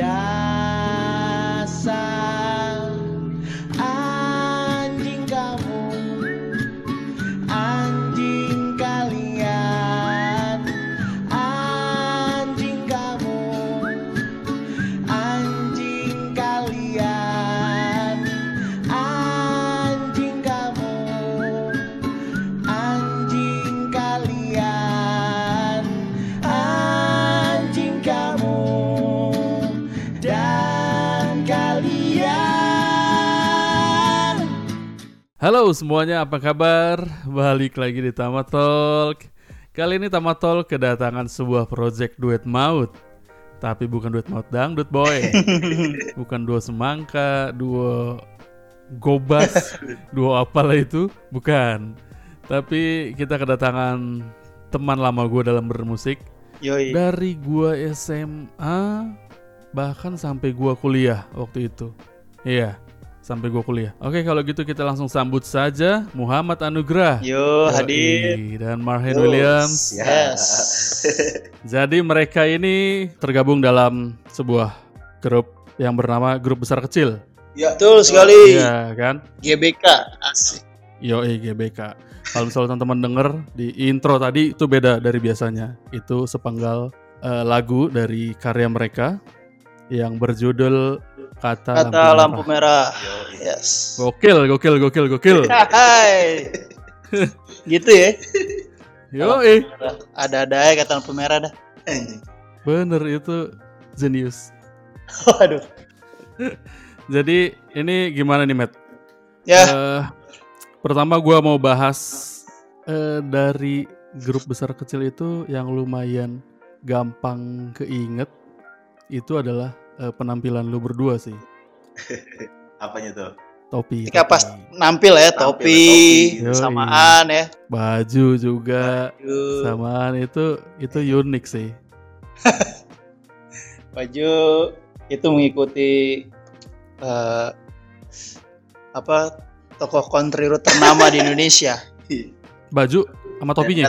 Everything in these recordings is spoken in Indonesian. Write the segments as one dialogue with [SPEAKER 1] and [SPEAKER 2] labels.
[SPEAKER 1] die.
[SPEAKER 2] Halo semuanya, apa kabar? Balik lagi di Tamat Talk. Kali ini Tamat Talk kedatangan sebuah project duet maut. Tapi bukan duet maut dangdut boy. bukan duo semangka, duo gobas, duo apalah itu. Bukan. Tapi kita kedatangan teman lama gue dalam bermusik.
[SPEAKER 3] Yoi.
[SPEAKER 2] Dari gua SMA bahkan sampai gua kuliah waktu itu. Iya, sampai gua kuliah. Oke, kalau gitu kita langsung sambut saja Muhammad Anugrah.
[SPEAKER 3] Yo,
[SPEAKER 2] Yoi,
[SPEAKER 3] hadir.
[SPEAKER 2] dan Marhen Williams.
[SPEAKER 3] Yes.
[SPEAKER 2] Jadi mereka ini tergabung dalam sebuah grup yang bernama Grup Besar Kecil.
[SPEAKER 3] Betul sekali.
[SPEAKER 2] Iya kan?
[SPEAKER 3] GBK. Asik.
[SPEAKER 2] Yoi GBK. Kalau misalnya teman-teman denger di intro tadi itu beda dari biasanya. Itu sepenggal eh, lagu dari karya mereka yang berjudul Kata,
[SPEAKER 3] Kata
[SPEAKER 2] Lampu
[SPEAKER 3] lampu merah. Yes.
[SPEAKER 2] Gokil, gokil, gokil, gokil.
[SPEAKER 3] Hai. gitu ya.
[SPEAKER 2] Yoi.
[SPEAKER 3] Ada-ada ya kata lampu merah dah.
[SPEAKER 2] Bener itu genius.
[SPEAKER 3] Waduh.
[SPEAKER 2] Jadi ini gimana nih Matt?
[SPEAKER 3] Ya,
[SPEAKER 2] Eh, pertama gua mau bahas eh, dari grup besar kecil itu yang lumayan gampang keinget itu adalah eh, penampilan lu berdua sih.
[SPEAKER 4] Apanya tuh?
[SPEAKER 2] Topi.
[SPEAKER 3] ketika pas nampil ya topi,
[SPEAKER 2] topi.
[SPEAKER 3] Samaan ya.
[SPEAKER 2] baju juga
[SPEAKER 3] Baju,
[SPEAKER 2] samaan itu itu unik sih.
[SPEAKER 3] baju itu mengikuti eh, apa tokoh country road ternama di Indonesia.
[SPEAKER 2] Baju sama topinya.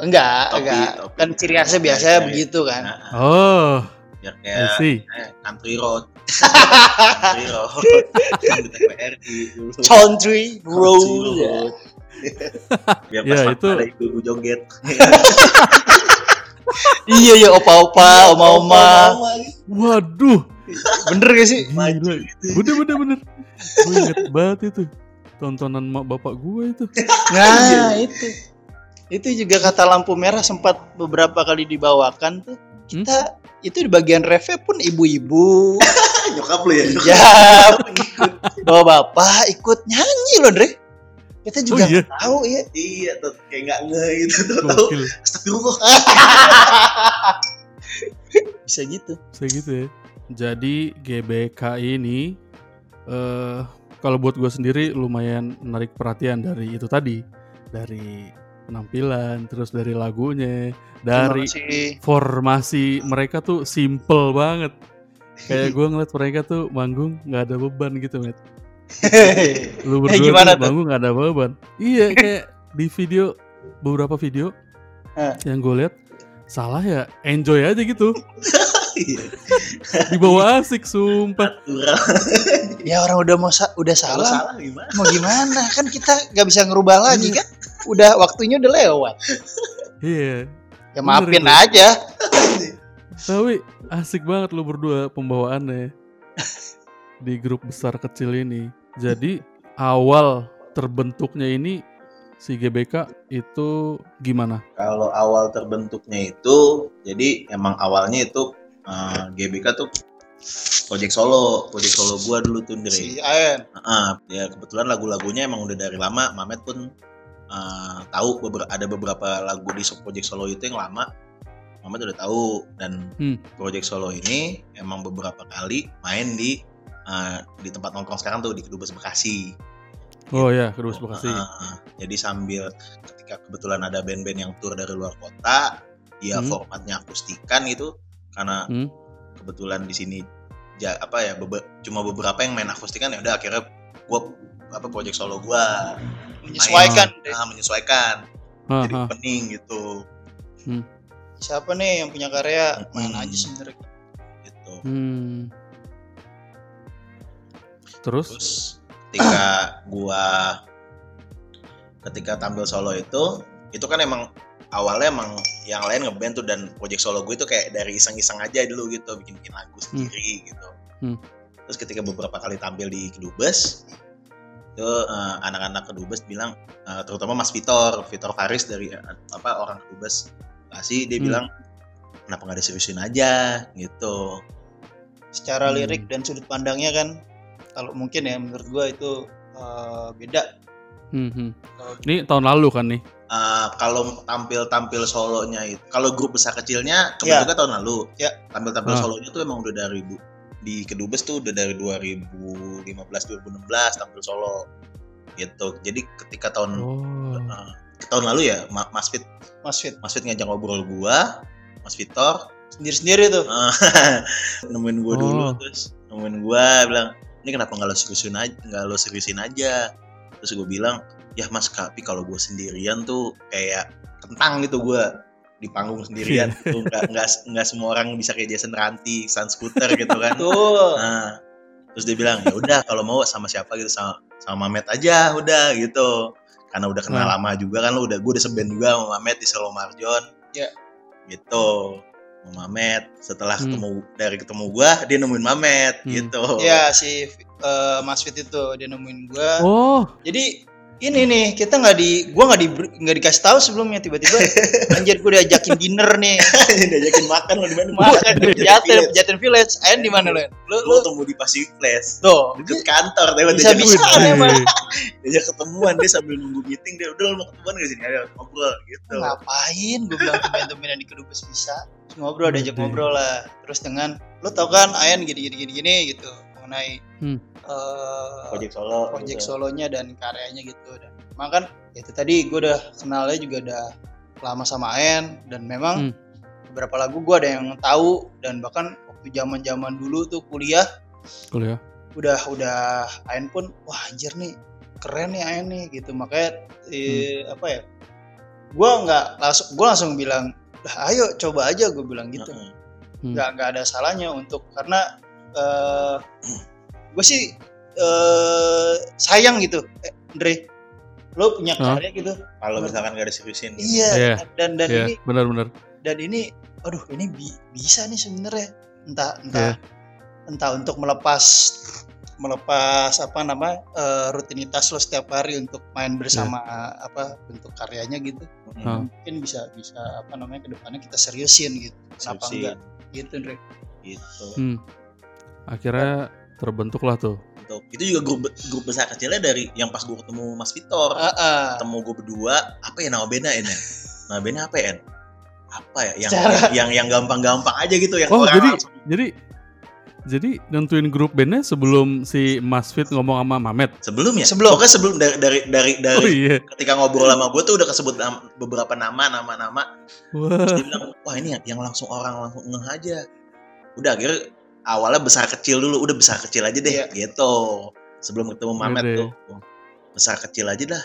[SPEAKER 3] Enggak,
[SPEAKER 4] Topi,
[SPEAKER 3] enggak.
[SPEAKER 4] topi.
[SPEAKER 3] Kan ciri khasnya biasanya
[SPEAKER 4] Iya,
[SPEAKER 3] begitu kan.
[SPEAKER 4] Nah,
[SPEAKER 2] Oh,
[SPEAKER 4] biar kayak eh, country road. country road.
[SPEAKER 3] Ya.
[SPEAKER 2] Ya, itu-
[SPEAKER 4] ada ibu-ibu joget.
[SPEAKER 3] Iya ya opa-opa, oma-oma.
[SPEAKER 2] Waduh,
[SPEAKER 3] Bener gak sih?
[SPEAKER 2] gila. Bener bener bener. Gue inget banget itu tontonan mak bapak gue itu.
[SPEAKER 3] Nah, itu. Itu juga kata lampu merah sempat beberapa kali dibawakan tuh. Kita itu di bagian reve pun ibu-ibu,
[SPEAKER 4] Nyokap lu ya?
[SPEAKER 3] ya, bawa bapak ikut nyanyi loh, Dre. Kita juga
[SPEAKER 2] Oh, iya?
[SPEAKER 3] tahu ya.
[SPEAKER 4] Iya, tuh kayak nggak nge gitu tuh tahu. Astagfirullah.
[SPEAKER 3] Bisa gitu.
[SPEAKER 2] Bisa gitu ya. Jadi GBK ini eh kalau buat gue sendiri lumayan menarik perhatian dari itu tadi, dari penampilan, terus dari lagunya, dari formasi mereka tuh simple banget. Kayak gue ngeliat mereka tuh manggung nggak ada beban gitu, met. Lu
[SPEAKER 3] Eh,
[SPEAKER 2] berdua
[SPEAKER 3] gimana
[SPEAKER 2] tuh
[SPEAKER 3] tuh?
[SPEAKER 2] manggung nggak ada beban. Iya kayak di video beberapa video
[SPEAKER 3] Eh.
[SPEAKER 2] yang gue lihat salah ya enjoy aja gitu
[SPEAKER 4] Iya.
[SPEAKER 2] dibawa asik sumpah
[SPEAKER 3] ya orang udah mau sa- udah salah,
[SPEAKER 4] salah gimana?
[SPEAKER 3] mau gimana? Kan kita nggak bisa ngerubah lagi kan? Udah waktunya udah lewat.
[SPEAKER 2] iya
[SPEAKER 3] Ya
[SPEAKER 2] Bener
[SPEAKER 3] maafin
[SPEAKER 2] itu.
[SPEAKER 3] aja.
[SPEAKER 2] Tapi asik banget lu berdua pembawaannya di grup besar kecil ini jadi awal terbentuknya ini si GBK itu gimana
[SPEAKER 4] Kalau awal terbentuknya itu, jadi emang awalnya itu eh, GBK tuh project solo, project solo gua dulu tuh
[SPEAKER 3] Si
[SPEAKER 4] Dre.
[SPEAKER 3] Aen.
[SPEAKER 4] Heeh, ya kebetulan lagu-lagunya emang udah dari lama. Mamet pun eh, tahu beber- ada beberapa lagu di so- project solo itu yang lama. Mamet udah tahu dan
[SPEAKER 2] Hmm.
[SPEAKER 4] project solo ini emang beberapa kali main di eh, di tempat nongkrong sekarang tuh di Kedubes Bekasi.
[SPEAKER 2] oh ya kedua Bekasi
[SPEAKER 4] Heeh, jadi sambil ketika kebetulan ada band-band yang tour dari luar kota, dia
[SPEAKER 2] Hmm.
[SPEAKER 4] formatnya akustikan gitu karena
[SPEAKER 2] Hmm.
[SPEAKER 4] kebetulan di sini ja- apa ya bebe- cuma beberapa yang main akustikan ya udah akhirnya gua apa project solo gua
[SPEAKER 3] Menyesuaikan.
[SPEAKER 4] main, ah, menyesuaikan
[SPEAKER 2] Ah,
[SPEAKER 4] jadi opening gitu
[SPEAKER 3] Siapa nih yang punya karya? Main
[SPEAKER 4] Hmm.
[SPEAKER 3] aja sebenarnya.
[SPEAKER 4] gitu
[SPEAKER 2] Hmm. Terus?
[SPEAKER 4] Terus ketika gua ketika tampil solo itu itu kan emang awalnya emang yang lain ngeband tuh dan project solo gue itu kayak dari iseng-iseng aja dulu gitu bikin bikin lagu sendiri gitu.
[SPEAKER 2] Hmm.
[SPEAKER 4] Terus ketika beberapa kali tampil di Kedubes itu eh, anak-anak Kedubes bilang eh, terutama Mas Vitor, Vitor Faris dari eh, apa orang Kedubes kasih dia
[SPEAKER 2] Hmm.
[SPEAKER 4] bilang kenapa nggak diseriusin aja gitu.
[SPEAKER 3] secara
[SPEAKER 2] Hmm.
[SPEAKER 3] lirik dan sudut pandangnya kan kalau mungkin ya menurut gua itu eh, beda
[SPEAKER 2] Hmm, hmm. Ini tahun lalu kan nih?
[SPEAKER 4] Eh, kalau tampil-tampil solonya itu kalau grup besar kecilnya
[SPEAKER 3] Ya.
[SPEAKER 4] kebentuknya tahun lalu
[SPEAKER 3] Ya.
[SPEAKER 4] tampil-tampil
[SPEAKER 2] Ah.
[SPEAKER 4] solonya tuh emang udah dari bu- di kedubes tuh udah dari 2015 2016 tampil solo gitu jadi ketika tahun
[SPEAKER 2] Oh.
[SPEAKER 4] ke tahun lalu ya Ma- Mas Fit.
[SPEAKER 3] Mas Fit.
[SPEAKER 4] Mas Fit ngajak ngobrol gua Mas Vitor.
[SPEAKER 3] Sendiri-sendiri tuh.
[SPEAKER 4] Eh, nemuin gua dulu
[SPEAKER 2] Oh.
[SPEAKER 4] terus nemuin gua bilang ini kenapa nggak lo seriusin aja nggak lo seriusin aja? Terus gue bilang ya mas tapi kalau gue sendirian tuh kayak kentang gitu gue di panggung sendirian. Tuh nggak nggak nggak semua orang bisa kayak Jason Ranti Sun Scooter gitu kan.
[SPEAKER 3] Tuh
[SPEAKER 4] nah terus dia bilang ya udah kalau mau sama siapa gitu sama sama Mamet aja udah gitu karena udah kenal
[SPEAKER 2] Hmm.
[SPEAKER 4] lama juga kan lu udah gue udah seben juga sama Mamet di Solo Marjon
[SPEAKER 3] Ya.
[SPEAKER 4] gitu sama Mamet setelah
[SPEAKER 2] Hmm.
[SPEAKER 4] ketemu dari ketemu gua dia nemuin Mamet
[SPEAKER 2] Hmm.
[SPEAKER 4] gitu
[SPEAKER 3] ya si eh, Mas Fit itu dia nemuin gua
[SPEAKER 2] Oh,
[SPEAKER 3] jadi ini nih kita nggak di gua nggak di nggak dikasih tahu sebelumnya tiba-tiba anjir gua diajakin dinner nih.
[SPEAKER 4] Diajakin makan lo di mana?
[SPEAKER 3] Makan di
[SPEAKER 4] Jatin
[SPEAKER 3] Jatin
[SPEAKER 4] Village.
[SPEAKER 3] Ayan di mana lu
[SPEAKER 4] lu
[SPEAKER 3] lu
[SPEAKER 4] ketemu di Pacific Place.
[SPEAKER 3] Tuh.
[SPEAKER 4] Deket kantor dia
[SPEAKER 3] Bisa- bisa
[SPEAKER 4] makan.
[SPEAKER 3] emang.
[SPEAKER 4] diajak ketemuan dia sambil nunggu meeting dia udah lu mau ketemuan gak sini ayo ngobrol gitu.
[SPEAKER 3] Ngapain? Gue bilang temen-temen di kedubes bisa. Ngobrol diajak ngobrol lah. Terus dengan lo tau kan Ayan gini gini gini gini gitu mengenai
[SPEAKER 2] Hmm.
[SPEAKER 3] eh,
[SPEAKER 4] project solo
[SPEAKER 3] project
[SPEAKER 4] gitu.
[SPEAKER 3] solonya dan karyanya gitu dan memang kan ya itu tadi gue udah kenalnya juga udah lama sama Ayan dan memang
[SPEAKER 2] Hmm.
[SPEAKER 3] beberapa lagu gue ada yang tahu dan bahkan waktu zaman zaman dulu tuh kuliah
[SPEAKER 2] kuliah.
[SPEAKER 3] udah udah Ayan pun wah anjir nih keren nih Ayan nih gitu makanya eh, apa ya gue nggak langsung gue langsung bilang ayo coba aja gue bilang gitu.
[SPEAKER 2] Hmm.
[SPEAKER 3] nggak nggak ada salahnya untuk karena eh gue sih eh sayang gitu eh, Andre lo punya karya gitu
[SPEAKER 4] kalau misalkan gak diseriusin gitu.
[SPEAKER 3] iya
[SPEAKER 2] Iya.
[SPEAKER 3] dan dan
[SPEAKER 2] Iya,
[SPEAKER 3] ini
[SPEAKER 2] benar-benar.
[SPEAKER 3] dan ini aduh ini bi- bisa nih sebenarnya entah
[SPEAKER 2] Iya.
[SPEAKER 3] entah entah untuk melepas melepas apa nama eh, rutinitas lo setiap hari untuk main bersama apa bentuk karyanya gitu.
[SPEAKER 2] Ah.
[SPEAKER 3] mungkin bisa bisa apa namanya ke depannya kita seriusin gitu kenapa
[SPEAKER 4] Seriusin.
[SPEAKER 3] enggak gitu Andre
[SPEAKER 4] gitu
[SPEAKER 2] Hmm. Akhirnya terbentuk lah tuh.
[SPEAKER 4] Itu juga grup grup besar kecilnya dari yang pas gue ketemu Mas Vitor
[SPEAKER 3] Ah, ah.
[SPEAKER 4] ketemu gue berdua apa ya nama bandnya ini nama bandnya apa ya En? apa ya yang
[SPEAKER 3] Secara-
[SPEAKER 4] yang yang gampang-gampang aja gitu yang
[SPEAKER 2] Oh,
[SPEAKER 4] orang
[SPEAKER 2] jadi
[SPEAKER 4] langsung
[SPEAKER 2] jadi jadi nentuin grup bandnya sebelum si Mas Fit ngomong sama Mamet.
[SPEAKER 4] sebelum ya
[SPEAKER 3] Sebelum.
[SPEAKER 4] pokoknya sebelum dari dari dari, dari
[SPEAKER 2] Oh iya.
[SPEAKER 4] ketika ngobrol sama gue tuh udah kesebut beberapa nama nama nama
[SPEAKER 2] Wah.
[SPEAKER 4] Terus dia bilang wah ini yang, yang langsung orang langsung ngeh aja udah akhirnya awalnya besar kecil dulu udah besar kecil aja deh
[SPEAKER 3] Iya.
[SPEAKER 4] gitu sebelum ketemu Mamet
[SPEAKER 2] deh.
[SPEAKER 4] tuh besar kecil aja dah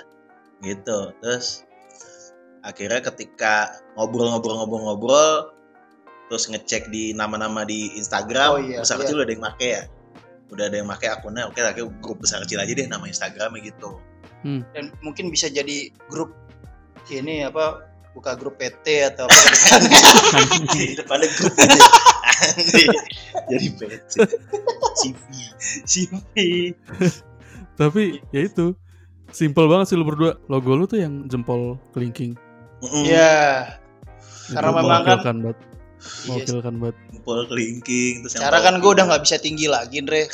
[SPEAKER 4] gitu terus akhirnya ketika ngobrol-ngobrol-ngobrol-ngobrol terus ngecek di nama-nama di Instagram
[SPEAKER 3] Oh, iya,
[SPEAKER 4] besar
[SPEAKER 3] iya.
[SPEAKER 4] kecil udah ada yang make ya udah ada yang make akunnya oke akhirnya grup besar kecil aja deh nama Instagramnya gitu
[SPEAKER 3] dan mungkin bisa jadi grup ini apa buka grup PT atau apa
[SPEAKER 4] di depannya grup Anjing. jadi PC CV
[SPEAKER 3] CV
[SPEAKER 2] Tapi ya itu. Simple banget sih lu berdua. Logo lu tuh yang jempol kelingking.
[SPEAKER 4] Mm-mm.
[SPEAKER 3] ya
[SPEAKER 2] Itu
[SPEAKER 3] Karena memang kan-
[SPEAKER 2] banget.
[SPEAKER 3] Iya,
[SPEAKER 2] Mewakilkan banget.
[SPEAKER 4] Jempol kelingking terus yang
[SPEAKER 3] cara kan gue udah nggak bisa tinggi lagi Andre.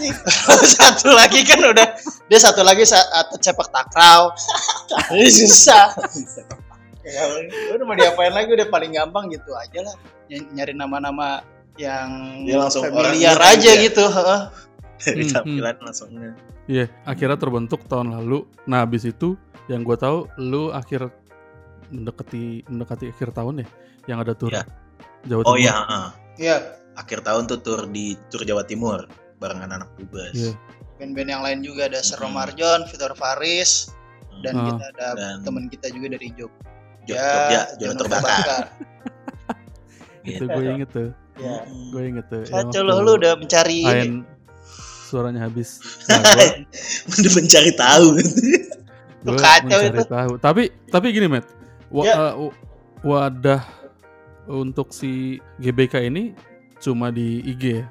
[SPEAKER 3] Satu lagi kan udah. Dia satu lagi saat sepak takraw. Ini susah udah mau diapain lagi udah paling gampang gitu aja lah Ny- nyari nama-nama yang
[SPEAKER 4] Dia langsung
[SPEAKER 3] familiar
[SPEAKER 4] orang
[SPEAKER 3] aja
[SPEAKER 4] ingat
[SPEAKER 3] gitu heeh.
[SPEAKER 4] dari
[SPEAKER 2] Hmm,
[SPEAKER 4] tampilan langsung
[SPEAKER 2] Iya, akhirnya terbentuk tahun lalu. Nah, habis itu yang gue tahu lu akhir mendekati mendekati akhir tahun ya yang ada tur
[SPEAKER 4] Iya.
[SPEAKER 2] Jawa
[SPEAKER 4] oh
[SPEAKER 2] Timur.
[SPEAKER 4] iya heeh.
[SPEAKER 3] Iya,
[SPEAKER 4] akhir tahun tuh tur di tur Jawa Timur barengan anak dubes
[SPEAKER 2] Iya.
[SPEAKER 3] band-band yang lain juga ada Sero
[SPEAKER 4] Hmm.
[SPEAKER 3] Marjon, Vitor Faris, dan
[SPEAKER 2] Ah.
[SPEAKER 3] kita ada
[SPEAKER 4] Dan-
[SPEAKER 3] teman kita juga dari Jogja.
[SPEAKER 4] Jog- Jogja Jono
[SPEAKER 3] Jono
[SPEAKER 4] terbakar
[SPEAKER 2] itu gue inget tuh
[SPEAKER 3] Ya.
[SPEAKER 2] gue inget tuh Yang
[SPEAKER 3] Kacau loh, lu udah mencari ini.
[SPEAKER 2] Ain suaranya habis nah,
[SPEAKER 4] Udah mencari tahu.
[SPEAKER 2] gue
[SPEAKER 3] kacau
[SPEAKER 2] mencari
[SPEAKER 3] itu.
[SPEAKER 2] tahu tapi tapi gini Matt wa-
[SPEAKER 3] Ya.
[SPEAKER 2] w- wadah untuk si GBK ini cuma di IG ya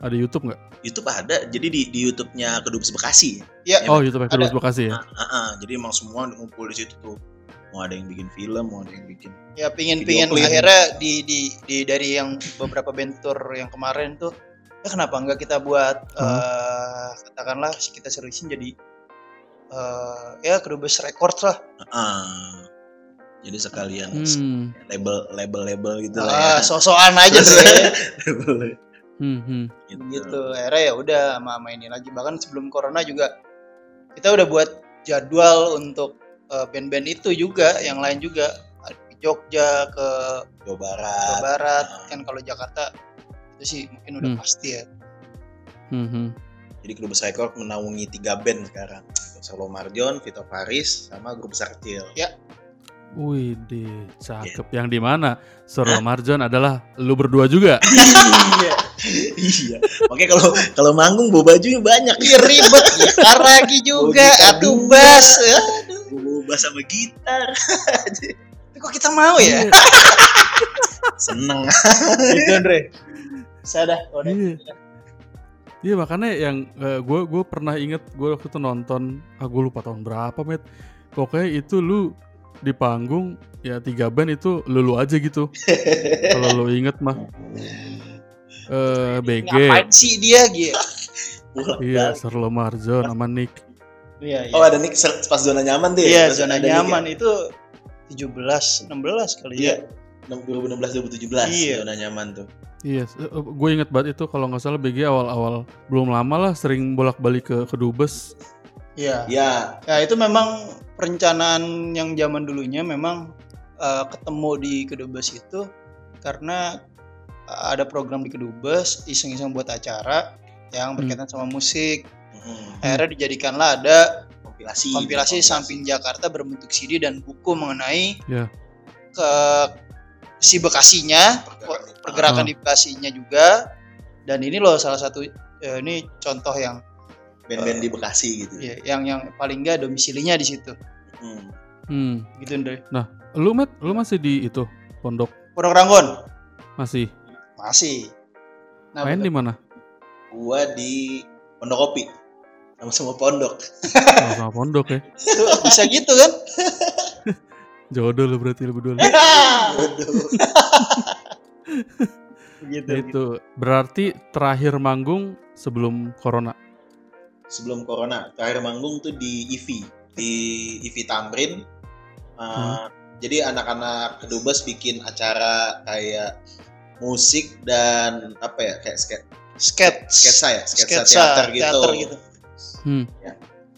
[SPEAKER 2] ada YouTube nggak
[SPEAKER 4] YouTube ada, jadi di, di YouTube-nya Kedubes Bekasi.
[SPEAKER 3] Ya,
[SPEAKER 2] oh YouTube
[SPEAKER 3] ada.
[SPEAKER 2] terus Bekasi ya
[SPEAKER 4] Ah, ah, ah. jadi emang semua ngumpul di situ tuh. Mau ada yang bikin film, mau ada yang bikin.
[SPEAKER 3] ya pingin pingin
[SPEAKER 4] klip.
[SPEAKER 3] akhirnya di, di di dari yang beberapa bentur yang kemarin tuh ya kenapa enggak kita buat eh, katakanlah kita seriusin jadi eh, ya kedubes record lah
[SPEAKER 4] Ah. Jadi sekalian
[SPEAKER 2] hmm.
[SPEAKER 4] label label label gitu
[SPEAKER 3] ah,
[SPEAKER 4] lah ya.
[SPEAKER 3] sosokan aja sih
[SPEAKER 2] Hmm, hmm.
[SPEAKER 4] gitu.
[SPEAKER 3] gitu akhirnya ya udah sama sama ini lagi bahkan sebelum corona juga kita udah buat jadwal untuk band-band itu juga yang lain juga ke Jogja ke
[SPEAKER 4] Jawa
[SPEAKER 3] Jawa
[SPEAKER 4] Barat.
[SPEAKER 3] Barat
[SPEAKER 4] Ah.
[SPEAKER 3] kan kalau Jakarta itu sih mungkin udah
[SPEAKER 2] Hmm.
[SPEAKER 3] pasti ya
[SPEAKER 2] Hmm, hmm.
[SPEAKER 4] Jadi Kedubes Record menaungi tiga band sekarang. Solo Marjon, Vito Faris, sama grup besar kecil.
[SPEAKER 2] Wih, deh, cakep. Yang di mana? Soro Marjon adalah lu berdua juga.
[SPEAKER 3] iya
[SPEAKER 4] iya. Makanya kalau kalau manggung bawa bajunya banyak.
[SPEAKER 3] Iya ribet lagi juga atuh
[SPEAKER 4] dua.
[SPEAKER 3] Bass
[SPEAKER 4] sama gitar.
[SPEAKER 3] Tapi kok kita mau ya?
[SPEAKER 4] Seneng.
[SPEAKER 3] gitu Andre. Saya dah udah.
[SPEAKER 2] Iya. Iya makanya yang gue gue pernah inget gue waktu itu nonton ah gue lupa tahun berapa met. Pokoknya itu lu di panggung ya tiga band itu lu lu aja gitu. Kalau lu inget mah. Eh BG
[SPEAKER 3] ngapain sih dia gitu
[SPEAKER 2] iya Serlo Marjon sama Nick
[SPEAKER 3] iya iya
[SPEAKER 4] Oh ada ser- pas zona nyaman tuh ya?
[SPEAKER 3] iya zona
[SPEAKER 4] ya?
[SPEAKER 3] nyaman itu 17 16 kali
[SPEAKER 4] Iya.
[SPEAKER 3] ya
[SPEAKER 4] 2016 2017
[SPEAKER 3] Iya.
[SPEAKER 4] zona nyaman tuh.
[SPEAKER 2] iya gue inget banget itu kalau nggak salah BG awal-awal belum lama lah sering bolak-balik ke kedubes
[SPEAKER 3] iya
[SPEAKER 4] Ya,
[SPEAKER 3] ya itu memang perencanaan yang zaman dulunya memang eh, ketemu di kedubes itu karena eh, ada program di kedubes iseng-iseng buat acara yang berkaitan sama musik
[SPEAKER 4] mm,
[SPEAKER 3] akhirnya dijadikanlah ada
[SPEAKER 4] kompilasi.
[SPEAKER 3] kompilasi samping Jakarta berbentuk CD dan buku mengenai
[SPEAKER 2] Ya.
[SPEAKER 3] ke si Bekasinya
[SPEAKER 4] Pergerakan di-
[SPEAKER 3] pergerakan
[SPEAKER 2] Ah.
[SPEAKER 3] di Bekasinya juga dan ini loh salah satu eh, ini contoh yang
[SPEAKER 4] band-band di Bekasi gitu.
[SPEAKER 3] ya, yang yang paling enggak domisilinya di situ
[SPEAKER 4] Hmm.
[SPEAKER 2] hmm.
[SPEAKER 3] gitu Andre
[SPEAKER 2] lu met lu masih di itu pondok
[SPEAKER 3] Pondok Ranggon
[SPEAKER 2] masih
[SPEAKER 3] masih nah,
[SPEAKER 2] main di mana
[SPEAKER 4] Gua di Pondok Kopi. Sama semua pondok.
[SPEAKER 2] sama, sama pondok ya.
[SPEAKER 3] Tuh, bisa gitu kan?
[SPEAKER 2] Jodoh lu berarti lu berdua
[SPEAKER 3] gitu,
[SPEAKER 2] itu berarti terakhir manggung sebelum corona?
[SPEAKER 4] Sebelum corona, terakhir manggung tuh di IVI, di IVI Tamrin. Uh, Jadi anak-anak kedubes bikin acara kayak musik dan apa ya kayak ske-
[SPEAKER 3] sketch
[SPEAKER 4] sketsa ya, sketsa,
[SPEAKER 3] sketsa
[SPEAKER 4] teater gitu.
[SPEAKER 3] teater gitu
[SPEAKER 2] hmm.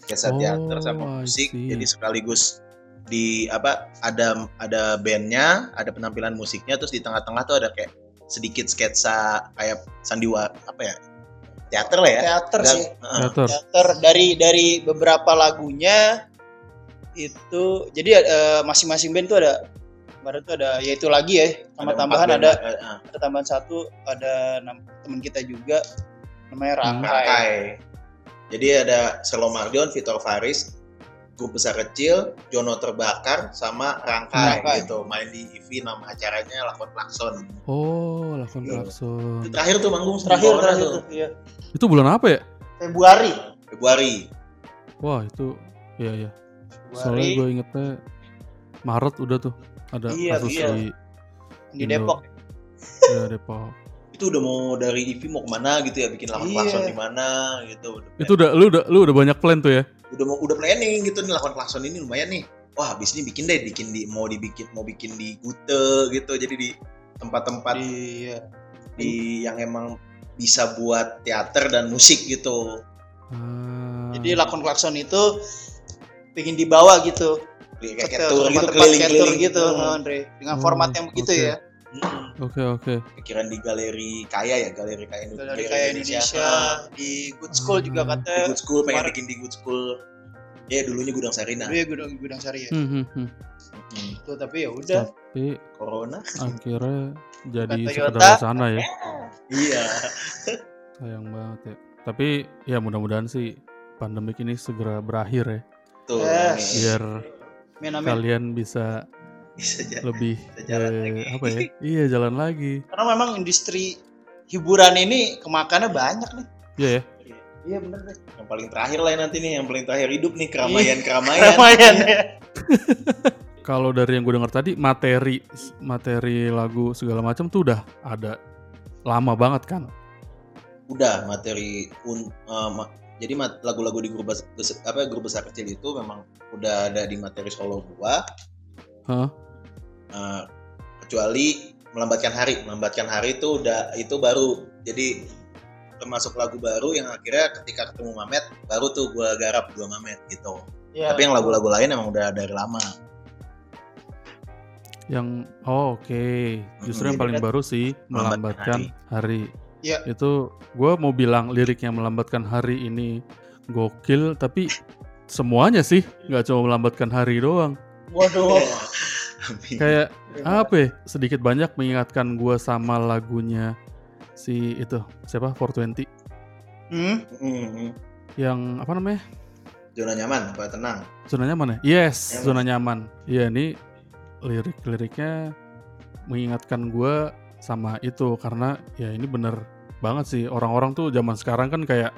[SPEAKER 4] sketsa
[SPEAKER 2] Oh,
[SPEAKER 4] teater sama musik
[SPEAKER 2] see.
[SPEAKER 4] jadi sekaligus di apa ada ada bandnya ada penampilan musiknya terus di tengah-tengah tuh ada kayak sedikit sketsa kayak sandiwara apa ya teater lah ya
[SPEAKER 3] teater
[SPEAKER 4] Dan-
[SPEAKER 3] sih
[SPEAKER 4] Heeh.
[SPEAKER 2] teater
[SPEAKER 3] teater dari dari beberapa lagunya itu jadi eh, masing-masing band tuh ada baru tuh ada ya itu lagi ya sama
[SPEAKER 4] Ada
[SPEAKER 3] tambahan ada
[SPEAKER 4] eh, eh,
[SPEAKER 3] ada tambahan satu ada teman kita juga namanya
[SPEAKER 2] Hmm.
[SPEAKER 3] Rangkai.
[SPEAKER 4] Rangkai. Jadi ada Selo Mardion, Vitor Faris, grup besar kecil, Jono Terbakar, sama Rangkai,
[SPEAKER 3] Rangkai.
[SPEAKER 4] gitu. Main di EV nama acaranya Lakon Klakson.
[SPEAKER 2] oh lakon
[SPEAKER 4] Iya.
[SPEAKER 2] klakson
[SPEAKER 4] Itu terakhir tuh manggung
[SPEAKER 3] Terakhir terakhir
[SPEAKER 4] tuh.
[SPEAKER 3] iya.
[SPEAKER 2] itu bulan apa ya
[SPEAKER 3] Februari.
[SPEAKER 4] Februari.
[SPEAKER 2] wah itu iya iya soalnya gue ingetnya Maret udah tuh ada
[SPEAKER 3] Iya,
[SPEAKER 2] kasus
[SPEAKER 3] iya.
[SPEAKER 2] di
[SPEAKER 3] di
[SPEAKER 2] Indo.
[SPEAKER 3] Depok.
[SPEAKER 2] ya, Depok
[SPEAKER 4] Itu udah mau dari EV mau ke mana gitu ya, bikin Lakon
[SPEAKER 3] Iya.
[SPEAKER 4] Klakson di mana gitu. Udah
[SPEAKER 2] itu udah lu udah lu udah banyak plan tuh ya
[SPEAKER 4] udah mau udah planning gitu nih Lakon Klakson ini lumayan nih. Wah, habis ini bikin deh, bikin di mau dibikin mau bikin di Gute gitu. Jadi di tempat-tempat
[SPEAKER 3] Iya.
[SPEAKER 4] di yang emang bisa buat teater dan musik gitu.
[SPEAKER 2] Ah.
[SPEAKER 3] Jadi lakon klakson itu pengen dibawa gitu
[SPEAKER 4] Kayak tour gitu keliling-keliling
[SPEAKER 3] gitu,
[SPEAKER 4] Hmm.
[SPEAKER 3] Andre. Dengan
[SPEAKER 2] Oh,
[SPEAKER 3] format yang begitu
[SPEAKER 2] oke.
[SPEAKER 3] ya.
[SPEAKER 4] Hmm.
[SPEAKER 2] Oke oke
[SPEAKER 4] Pikiran di galeri kaya ya, galeri kaya Indonesia.
[SPEAKER 3] Dari kayak Indonesia, di Good School juga
[SPEAKER 2] Hmm.
[SPEAKER 4] Di
[SPEAKER 3] katanya
[SPEAKER 4] Good School pengen bikin di Good School. Ya dulunya Gudang Sarina.
[SPEAKER 3] Dulu ya gudang gudang sari ya.
[SPEAKER 2] Hmm, hmm, hmm.
[SPEAKER 4] Hmm.
[SPEAKER 3] Itu tapi ya udah.
[SPEAKER 2] Tapi
[SPEAKER 4] Corona.
[SPEAKER 2] akhirnya jadi sekedar wacana ya.
[SPEAKER 4] Iya.
[SPEAKER 2] Sayang banget ya. Tapi ya mudah-mudahan sih pandemik ini segera berakhir ya.
[SPEAKER 4] Tuh.
[SPEAKER 3] Yes.
[SPEAKER 2] Biar
[SPEAKER 3] Amin amin.
[SPEAKER 2] kalian bisa
[SPEAKER 4] Bisa aja.
[SPEAKER 2] lebih
[SPEAKER 4] Bisa jalan
[SPEAKER 2] eh,
[SPEAKER 4] lagi.
[SPEAKER 2] apa ya? Iya jalan lagi.
[SPEAKER 3] Karena memang industri hiburan ini kemakannya banyak nih.
[SPEAKER 2] Iya ya.
[SPEAKER 3] Iya bener deh.
[SPEAKER 4] Yang paling terakhir lah nanti nih, yang paling terakhir hidup nih keramaian-keramaian.
[SPEAKER 3] Lumayan ya.
[SPEAKER 2] Kalau dari yang gue dengar tadi materi materi lagu segala macam tuh udah ada lama banget kan.
[SPEAKER 4] Udah materi un, eh, ma- jadi lagu-lagu di grup bes- bes- apa grup besar kecil itu memang udah ada di materi solo gua.
[SPEAKER 2] Hah?
[SPEAKER 4] Eh, kecuali melambatkan hari, melambatkan hari itu udah itu baru. Jadi termasuk lagu baru yang akhirnya ketika ketemu Mamet baru tuh gua garap dua Mamet gitu.
[SPEAKER 3] Ya,
[SPEAKER 4] Tapi yang lagu-lagu lain emang udah dari lama.
[SPEAKER 2] Yang oh oke, justru yang paling baru sih
[SPEAKER 4] Melambatkan
[SPEAKER 2] melambatkan hari.
[SPEAKER 3] Iya.
[SPEAKER 2] Itu gue mau bilang liriknya melambatkan hari ini gokil, tapi semuanya sih nggak cuma melambatkan hari doang.
[SPEAKER 3] Waduh.
[SPEAKER 4] Amin.
[SPEAKER 2] Kayak apa? ya, Sedikit banyak mengingatkan gue sama lagunya si itu siapa 420
[SPEAKER 3] Hmm?
[SPEAKER 4] Hmm,
[SPEAKER 2] yang apa namanya
[SPEAKER 4] zona nyaman apa tenang
[SPEAKER 2] zona nyaman ya? Yes,
[SPEAKER 4] Nyaman.
[SPEAKER 2] zona nyaman. Iya ini lirik-liriknya mengingatkan gue sama itu karena ya ini bener banget sih orang-orang tuh zaman sekarang kan kayak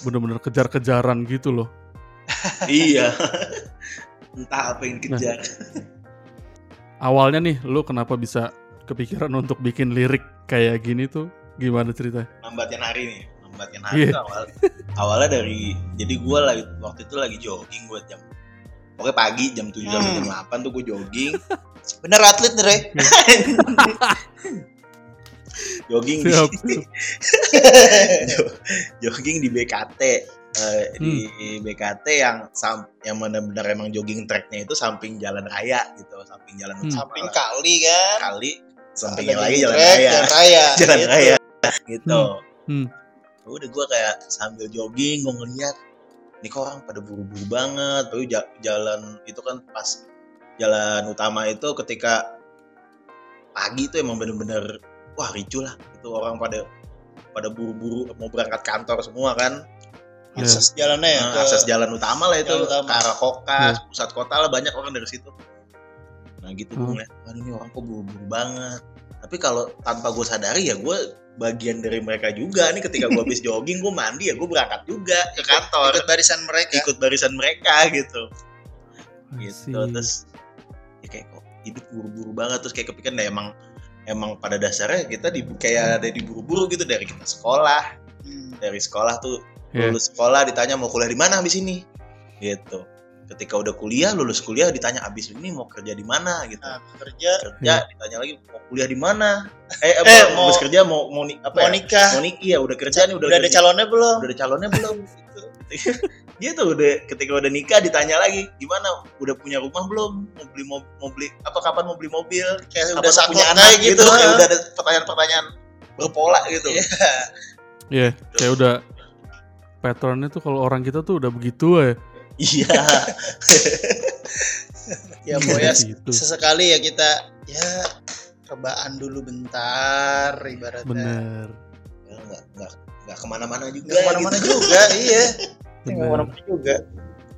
[SPEAKER 2] bener-bener kejar-kejaran gitu loh.
[SPEAKER 4] iya entah apa yang dikejar
[SPEAKER 2] Awalnya nih, lu kenapa bisa kepikiran untuk bikin lirik kayak gini tuh? Gimana ceritanya?
[SPEAKER 4] lambatnya hari nih lambatnya hari itu awal awalnya dari jadi gue lagi waktu itu lagi jogging gue jam pokoknya pagi jam 7 sampai
[SPEAKER 3] Hmm.
[SPEAKER 4] jam 8 tuh gue jogging
[SPEAKER 3] Bener atlet nih, Re.
[SPEAKER 4] jogging di
[SPEAKER 2] Siap.
[SPEAKER 4] Jogging di BKT Eh, di
[SPEAKER 2] Hmm.
[SPEAKER 4] BKT yang sam yang benar-benar emang jogging tracknya itu samping jalan raya gitu samping jalan
[SPEAKER 2] Hmm.
[SPEAKER 3] Samping kali kan.
[SPEAKER 4] kali samping
[SPEAKER 3] Ada
[SPEAKER 4] yang lagi
[SPEAKER 3] di
[SPEAKER 4] jalan
[SPEAKER 3] track,
[SPEAKER 4] raya
[SPEAKER 3] Jalan raya.
[SPEAKER 4] jalan
[SPEAKER 3] gitu.
[SPEAKER 4] raya gitu
[SPEAKER 2] Hmm.
[SPEAKER 4] udah gue kayak sambil jogging gue ngeliat ini kok orang pada buru-buru banget tapi ja- jalan itu kan pas jalan utama itu ketika pagi itu emang bener-bener wah ricu lah itu orang pada pada buru-buru mau berangkat kantor semua kan
[SPEAKER 2] Iya.
[SPEAKER 3] Akses jalannya ya.
[SPEAKER 4] Nah,
[SPEAKER 3] ke-
[SPEAKER 4] akses jalan utama lah itu
[SPEAKER 3] utama.
[SPEAKER 4] ke arah Kokas,
[SPEAKER 2] Iya.
[SPEAKER 4] pusat kota lah banyak orang dari situ. Nah gitu gue
[SPEAKER 2] Hmm.
[SPEAKER 4] ngeliat, waduh ini orang kok buru-buru banget. Tapi kalau tanpa gue sadari ya gue bagian dari mereka juga nih ketika gue habis jogging gue mandi ya gue berangkat juga ke kantor
[SPEAKER 3] Ikut barisan mereka.
[SPEAKER 4] ikut barisan mereka gitu gitu terus ya kayak kok hidup buru-buru banget terus kayak kepikiran nah, emang emang pada dasarnya kita di kayak ada diburu-buru gitu dari kita sekolah
[SPEAKER 3] Hmm.
[SPEAKER 4] dari sekolah tuh
[SPEAKER 2] Iya.
[SPEAKER 4] lulus sekolah ditanya mau kuliah di mana habis ini? Gitu. Ketika udah kuliah lulus kuliah ditanya abis ini mau kerja di mana? Gitu.
[SPEAKER 3] Nah, kerja?
[SPEAKER 4] Kerja ditanya lagi mau kuliah di mana? Eh, apa,
[SPEAKER 3] Eh, mau-
[SPEAKER 4] habis kerja mau mau ni- apa
[SPEAKER 3] mau
[SPEAKER 4] ya?
[SPEAKER 3] nikah.
[SPEAKER 4] mau nikah ya udah kerja nih udah,
[SPEAKER 3] Udah ada
[SPEAKER 4] kerja.
[SPEAKER 3] calonnya belum?
[SPEAKER 4] udah ada calonnya belum? Gitu. Gitu udah ketika udah nikah ditanya lagi gimana? Udah punya rumah belum? Mau beli mau, mau beli apa kapan mau beli mobil?
[SPEAKER 3] Kayak udah
[SPEAKER 4] punya
[SPEAKER 3] saklek
[SPEAKER 4] anak?
[SPEAKER 3] kayak
[SPEAKER 4] gitu,
[SPEAKER 3] gitu.
[SPEAKER 4] kayak udah ada pertanyaan-pertanyaan berpola gitu.
[SPEAKER 3] Iya.
[SPEAKER 2] Iya, kayak udah patternnya tuh kalau orang kita tuh udah begitu ya.
[SPEAKER 4] iya
[SPEAKER 3] Ya pokoknya
[SPEAKER 2] gitu.
[SPEAKER 3] sesekali ya kita ya rebaan dulu bentar ibaratnya.
[SPEAKER 2] Bener.
[SPEAKER 4] Ya, nggak nggak nggak ke mana-mana juga
[SPEAKER 3] Gak ke mana-mana
[SPEAKER 4] gitu.
[SPEAKER 3] juga, iya. Nggak
[SPEAKER 2] Bener.
[SPEAKER 3] ke mana-mana juga.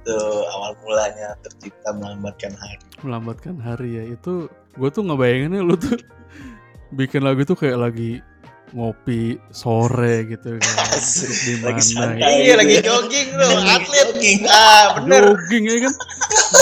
[SPEAKER 4] Tuh, awal mulanya tercipta melambatkan hari
[SPEAKER 2] Melambatkan hari ya. Itu gue tuh ngebayanginnya lu tuh bikin lagu tuh kayak lagi ngopi sore gitu kan. Di
[SPEAKER 4] Lagi
[SPEAKER 2] mana
[SPEAKER 4] santai.
[SPEAKER 2] gitu.
[SPEAKER 3] Iya lagi jogging loh,
[SPEAKER 4] Lagi
[SPEAKER 3] atlet.
[SPEAKER 4] jogging.
[SPEAKER 3] Ah, bener.
[SPEAKER 2] Jogging ya kan.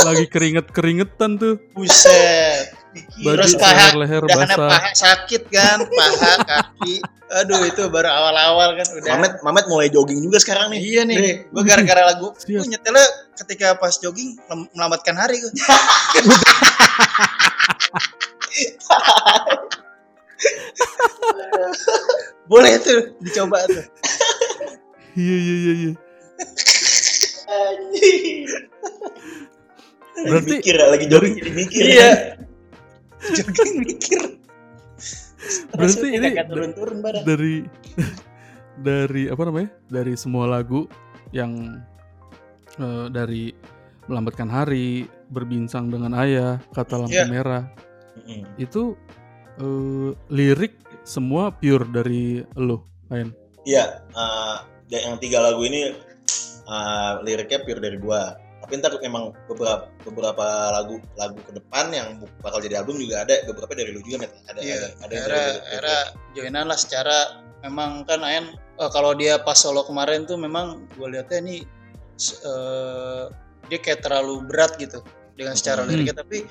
[SPEAKER 2] lagi keringet-keringetan tuh.
[SPEAKER 3] Buset.
[SPEAKER 2] Baju
[SPEAKER 3] Terus paha, Dahannya
[SPEAKER 2] basah.
[SPEAKER 3] paha sakit kan, paha, kaki. Aduh itu baru awal-awal kan udah.
[SPEAKER 4] Mamet Mamet mulai jogging juga sekarang nih
[SPEAKER 3] Iya nih, gue gara-gara lagu, gue nyetelnya ketika pas jogging mel- melambatkan hari gue. Boleh tuh dicoba tuh.
[SPEAKER 2] Iya iya iya iya.
[SPEAKER 4] lagi
[SPEAKER 2] Berarti-
[SPEAKER 4] mikir lagi jogging jadi mikir
[SPEAKER 3] Iya. jogging mikir.
[SPEAKER 2] Berarti ini
[SPEAKER 3] turun-turun barang.
[SPEAKER 2] dari dari apa namanya? Dari semua lagu yang eh, dari melambatkan hari, berbincang dengan ayah, kata lampu
[SPEAKER 3] Iya.
[SPEAKER 2] merah.
[SPEAKER 4] Mm-mm.
[SPEAKER 2] Itu eh, lirik semua pure dari lo, Ayan.
[SPEAKER 4] Iya, eh, da- yang tiga lagu ini eh, liriknya pure dari gua. Tapi ntar emang beberapa beberapa lagu lagu ke depan yang bakal jadi album juga ada beberapa dari lu juga Met. Ada
[SPEAKER 3] Iya,
[SPEAKER 4] ada, ada
[SPEAKER 3] era
[SPEAKER 4] dari
[SPEAKER 3] era joinan lah secara memang kan Ayan eh, kalau dia pas solo kemarin tuh memang gue lihatnya ini eh, dia kayak terlalu berat gitu dengan secara
[SPEAKER 2] Hmm.
[SPEAKER 3] liriknya tapi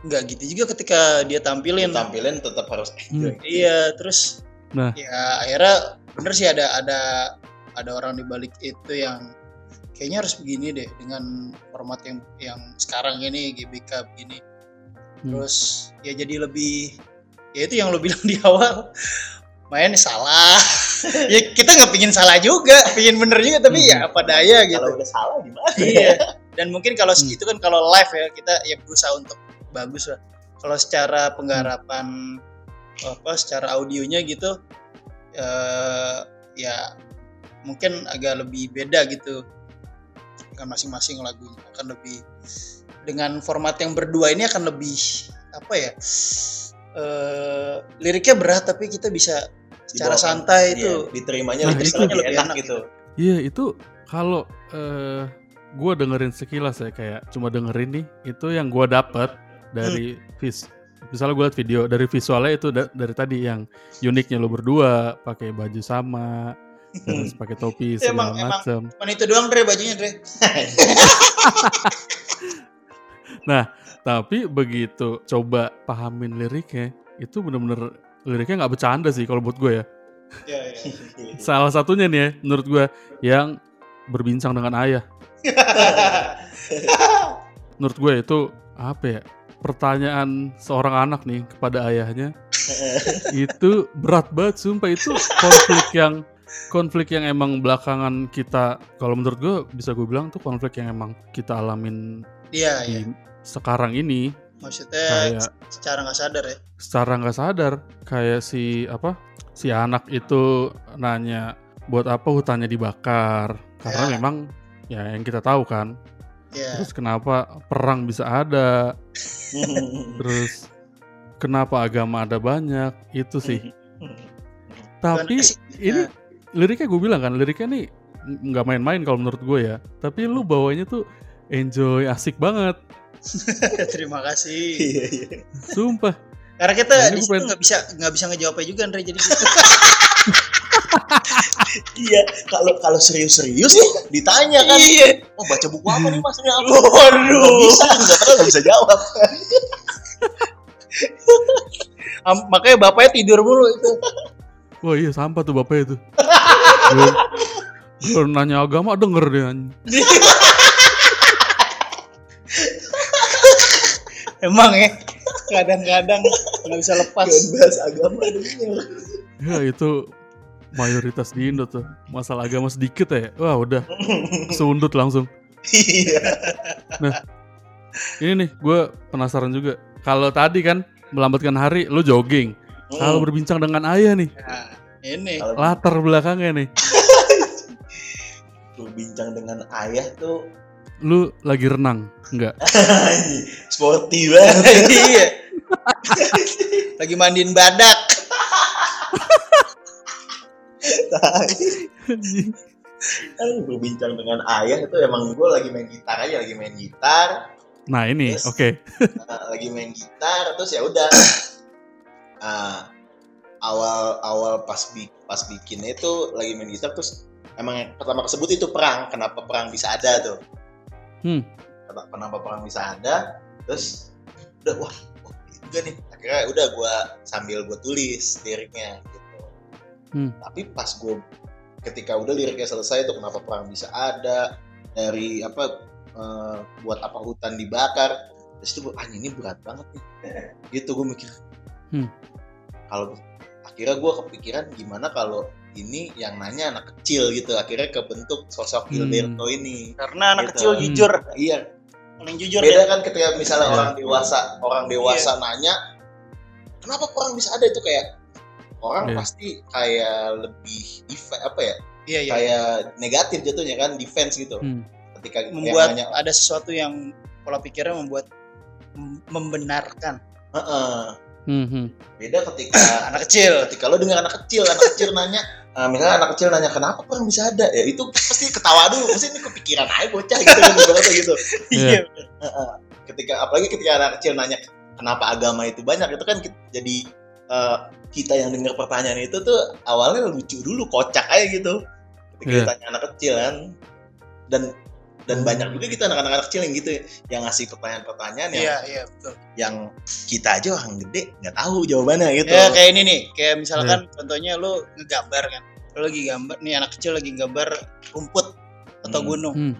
[SPEAKER 3] nggak gitu juga ketika dia tampilin
[SPEAKER 4] tampilin tetap harus
[SPEAKER 2] Hmm.
[SPEAKER 3] iya terus
[SPEAKER 2] Nah.
[SPEAKER 3] ya akhirnya bener sih ada ada ada orang di balik itu yang kayaknya harus begini deh dengan format yang yang sekarang ini GBK begini
[SPEAKER 2] Hmm.
[SPEAKER 3] terus ya jadi lebih ya itu yang lo bilang di awal main salah ya kita nggak pingin salah juga pingin bener juga tapi ya apa daya gitu
[SPEAKER 4] kalau udah salah gimana?
[SPEAKER 3] iya dan mungkin kalau
[SPEAKER 2] Hmm.
[SPEAKER 3] itu kan kalau live ya kita ya berusaha untuk bagus lah kalau secara penggarapan apa secara audionya gitu eh, ya mungkin agak lebih beda gitu dengan masing-masing lagunya akan lebih dengan format yang berdua ini akan lebih apa ya eh, liriknya berat tapi kita bisa secara
[SPEAKER 4] Dibawakan.
[SPEAKER 3] santai
[SPEAKER 4] Iya,
[SPEAKER 3] itu
[SPEAKER 4] diterimanya
[SPEAKER 2] Nah,
[SPEAKER 4] lebih,
[SPEAKER 2] itu
[SPEAKER 4] lebih
[SPEAKER 3] lebih
[SPEAKER 4] enak,
[SPEAKER 3] enak
[SPEAKER 4] gitu.
[SPEAKER 2] Iya itu kalau eh gue dengerin sekilas ya kayak cuma dengerin nih itu yang gue dapat dari vis misalnya gue liat video dari visualnya itu da- dari tadi yang uniknya lo berdua pakai baju sama terus pakai topi segala macam
[SPEAKER 3] Cuman itu doang Dre bajunya Dre.
[SPEAKER 2] Tapi begitu coba pahamin liriknya itu bener-bener liriknya nggak bercanda sih kalau buat gue ya.
[SPEAKER 3] Ya, ya.
[SPEAKER 2] salah satunya nih ya menurut gue yang berbincang dengan ayah. Menurut gue itu apa ya pertanyaan seorang anak nih kepada ayahnya itu berat banget sumpah itu konflik yang konflik yang emang belakangan kita kalau menurut gue bisa gue bilang tuh konflik yang emang kita alamin
[SPEAKER 3] Iya, iya.
[SPEAKER 2] di sekarang ini
[SPEAKER 3] Maksudnya
[SPEAKER 2] kayak
[SPEAKER 3] secara nggak sadar ya.
[SPEAKER 2] secara nggak sadar kayak si apa si anak itu nanya buat apa hutannya dibakar karena
[SPEAKER 3] Ya.
[SPEAKER 2] memang ya yang kita tahu kan
[SPEAKER 3] Iya.
[SPEAKER 2] terus kenapa perang bisa ada terus kenapa agama ada banyak itu sih tapi
[SPEAKER 3] sih,
[SPEAKER 2] ini
[SPEAKER 3] ya.
[SPEAKER 2] liriknya gue bilang kan liriknya nih nggak main-main kalau menurut gue ya tapi lu bawanya tuh enjoy asik banget
[SPEAKER 3] Terima kasih.
[SPEAKER 4] Iya, iya.
[SPEAKER 2] sumpah
[SPEAKER 3] Karena kita
[SPEAKER 2] Nah,
[SPEAKER 3] di
[SPEAKER 2] pengen-
[SPEAKER 3] nggak bisa nggak bisa ngejawabnya juga Andre jadi gitu.
[SPEAKER 4] Iya, kalau kalau serius-serius nih ditanya kan,
[SPEAKER 3] Iya.
[SPEAKER 4] oh baca buku apa nih mas? Ini apa?
[SPEAKER 3] Waduh.
[SPEAKER 4] Nggak bisa, nggak pernah nggak bisa jawab.
[SPEAKER 3] Am- makanya bapaknya tidur mulu itu.
[SPEAKER 2] wah iya sampah tuh bapaknya tuh Gue nanya agama denger dia.
[SPEAKER 3] Emang ya. Kadang-kadang nggak bisa lepas.
[SPEAKER 4] Jangan bahas agama dulu.
[SPEAKER 2] Ya itu mayoritas di Indo tuh masalah agama sedikit ya wah udah sundut langsung
[SPEAKER 4] Iya.
[SPEAKER 2] ini nih gue penasaran juga kalau tadi kan melambatkan hari lu jogging kalau
[SPEAKER 4] Hmm.
[SPEAKER 2] berbincang dengan ayah nih
[SPEAKER 3] Nah, ini.
[SPEAKER 2] Latar belakangnya nih
[SPEAKER 4] berbincang dengan ayah tuh
[SPEAKER 2] lu lagi renang enggak
[SPEAKER 4] sporty banget.
[SPEAKER 3] iya. Lagi mandiin badak.
[SPEAKER 4] Kan berbincang dengan ayah itu emang gue lagi main gitar aja, lagi main gitar,
[SPEAKER 2] nah ini oke
[SPEAKER 4] uh, lagi main gitar, terus ya udah. Uh, awal awal pas bi pas bikinnya itu lagi main gitar terus emang yang pertama kesebut itu perang. Kenapa perang bisa ada tuh?
[SPEAKER 2] Hmm.
[SPEAKER 4] Kenapa, perang bisa ada? Terus udah wah, wah juga nih. Akhirnya udah gue sambil gue tulis liriknya gitu.
[SPEAKER 2] Hmm.
[SPEAKER 4] Tapi pas gue ketika udah liriknya selesai itu kenapa perang bisa ada dari apa eh, buat apa hutan dibakar terus itu ah ini berat banget nih gitu gue mikir
[SPEAKER 2] Hmm.
[SPEAKER 4] kalau akhirnya gue kepikiran gimana kalau ini yang nanya anak kecil gitu akhirnya kebentuk sosok
[SPEAKER 2] Hmm.
[SPEAKER 4] Gilberto ini
[SPEAKER 3] Karena
[SPEAKER 4] Gitu.
[SPEAKER 3] anak kecil
[SPEAKER 2] Hmm.
[SPEAKER 3] jujur.
[SPEAKER 4] iya
[SPEAKER 3] Paling jujur
[SPEAKER 4] beda
[SPEAKER 3] ya.
[SPEAKER 4] kan ketika misalnya
[SPEAKER 2] Iya.
[SPEAKER 4] orang dewasa orang dewasa nanya kenapa perang bisa ada itu kayak orang
[SPEAKER 2] Iya.
[SPEAKER 4] pasti kayak lebih def- apa ya
[SPEAKER 3] Iya, iya.
[SPEAKER 4] kayak negatif jatuhnya kan defense gitu
[SPEAKER 2] Hmm.
[SPEAKER 4] ketika yang
[SPEAKER 3] membuat
[SPEAKER 4] namanya-
[SPEAKER 3] ada sesuatu yang pola pikirnya membuat mem- membenarkan
[SPEAKER 4] Heeh.
[SPEAKER 2] Hmm, hmm.
[SPEAKER 4] beda ketika
[SPEAKER 3] anak kecil
[SPEAKER 4] ketika lo dengar anak kecil anak kecil nanya eh, misalnya anak kecil nanya kenapa perang bisa ada ya itu pasti ketawa dulu pasti ini kepikiran aja bocah gitu kan gitu
[SPEAKER 2] Iya.
[SPEAKER 4] Heeh. ketika apalagi ketika anak kecil nanya kenapa agama itu banyak itu kan jadi eh, kita yang dengar pertanyaan itu tuh awalnya lucu dulu kocak aja gitu. Ketika
[SPEAKER 2] Iya.
[SPEAKER 4] ditanya anak kecil kan. Dan dan
[SPEAKER 2] Hmm.
[SPEAKER 4] banyak juga kita anak-anak kecil yang gitu yang ngasih pertanyaan-pertanyaan yang
[SPEAKER 3] iya iya betul.
[SPEAKER 4] yang kita aja orang gede nggak tahu jawabannya gitu.
[SPEAKER 3] Ya kayak ini nih kayak misalkan contohnya lu ngegambar kan. Lu lagi gambar nih anak kecil lagi gambar rumput atau
[SPEAKER 4] Hmm.
[SPEAKER 3] gunung.
[SPEAKER 2] Hmm.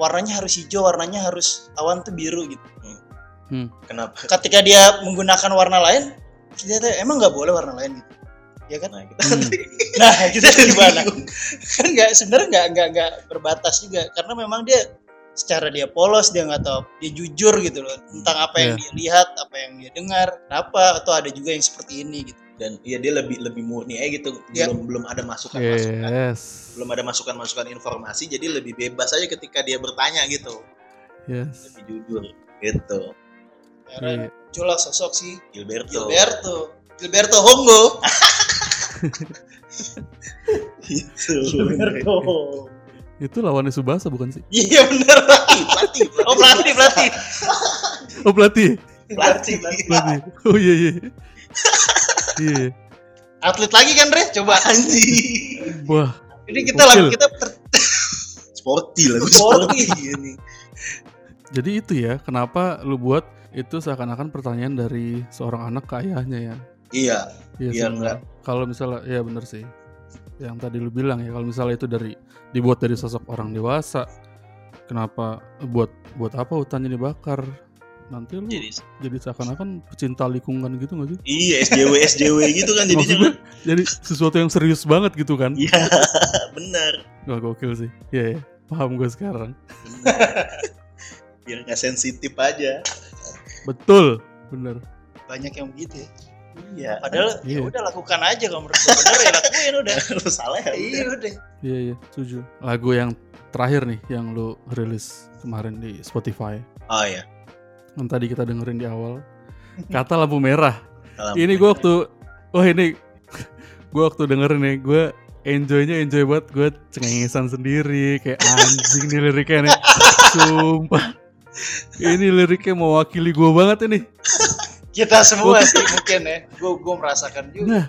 [SPEAKER 3] warnanya harus hijau warnanya harus awan tuh biru gitu.
[SPEAKER 4] Kenapa?
[SPEAKER 3] Ketika dia menggunakan warna lain tuh emang nggak boleh warna lain gitu. Ya kan?
[SPEAKER 4] Nah, kita
[SPEAKER 2] Hmm.
[SPEAKER 3] nah kita gimana? kan nggak sebenarnya nggak nggak nggak berbatas juga. Karena memang dia secara dia polos dia nggak tahu dia jujur gitu loh. Tentang apa yang dia lihat apa yang dia dengar kenapa atau ada juga yang seperti ini gitu.
[SPEAKER 4] Dan ya dia lebih lebih murni aja gitu.
[SPEAKER 3] Ya.
[SPEAKER 4] belum belum ada masukan masukan
[SPEAKER 2] Yes.
[SPEAKER 4] belum ada masukan masukan informasi jadi lebih bebas aja ketika dia bertanya gitu.
[SPEAKER 2] Yes.
[SPEAKER 4] lebih jujur gitu.
[SPEAKER 2] Iya.
[SPEAKER 3] Akhirnya muncullah sosok si
[SPEAKER 4] Gilberto.
[SPEAKER 3] Gilberto. Gilberto Hongo.
[SPEAKER 4] Gitu.
[SPEAKER 2] Itu lawannya Subasa bukan sih?
[SPEAKER 3] iya bener.
[SPEAKER 4] Pelatih pelatih.
[SPEAKER 3] Oh pelatih pelatih.
[SPEAKER 2] Oh pelatih.
[SPEAKER 4] pelatih pelatih.
[SPEAKER 2] Oh iya iya. Iya.
[SPEAKER 3] atlet lagi kan Re? Coba.
[SPEAKER 4] Anjing.
[SPEAKER 2] Wah.
[SPEAKER 3] ini kita lagu kita
[SPEAKER 4] sporty lah
[SPEAKER 3] sporty
[SPEAKER 4] ini.
[SPEAKER 2] Jadi itu ya, kenapa lu buat itu seakan-akan pertanyaan dari seorang anak ke ayahnya ya?
[SPEAKER 4] iya
[SPEAKER 2] Iya
[SPEAKER 4] Iya.
[SPEAKER 2] Kalau misalnya, ya bener sih. Yang tadi lu bilang ya, kalau misalnya itu dari dibuat dari sosok orang dewasa, kenapa buat buat apa hutannya dibakar? Nanti lu
[SPEAKER 4] jadi
[SPEAKER 2] jadi seakan-akan pecinta lingkungan gitu gak sih?
[SPEAKER 4] iya SJW SJW gitu kan jadinya
[SPEAKER 2] Maksudnya jadi sesuatu yang serius banget gitu kan?
[SPEAKER 4] iya benar
[SPEAKER 2] Wah gokil sih. Iya ya, paham gue sekarang.
[SPEAKER 4] biar nggak sensitif aja
[SPEAKER 2] Betul, bener.
[SPEAKER 3] banyak yang begitu ya
[SPEAKER 4] iya
[SPEAKER 3] padahal
[SPEAKER 2] Iya.
[SPEAKER 3] ya udah lakukan aja kalau menurut gua bener ya lakuin udah
[SPEAKER 4] lu salah ya
[SPEAKER 3] iya udah
[SPEAKER 2] Iya iya, setuju. Lagu yang terakhir nih yang lu rilis kemarin di Spotify.
[SPEAKER 4] oh iya
[SPEAKER 2] Yang tadi kita dengerin di awal. Kata lampu merah.
[SPEAKER 4] Salam.
[SPEAKER 2] Ini gue waktu oh ini gue waktu dengerin nih gue enjoynya enjoy banget gue cengengesan sendiri kayak anjing nih liriknya nih sumpah ini liriknya mewakili gue banget ini.
[SPEAKER 3] Kita semua sih mungkin ya. Gua gua merasakan juga.
[SPEAKER 2] Nah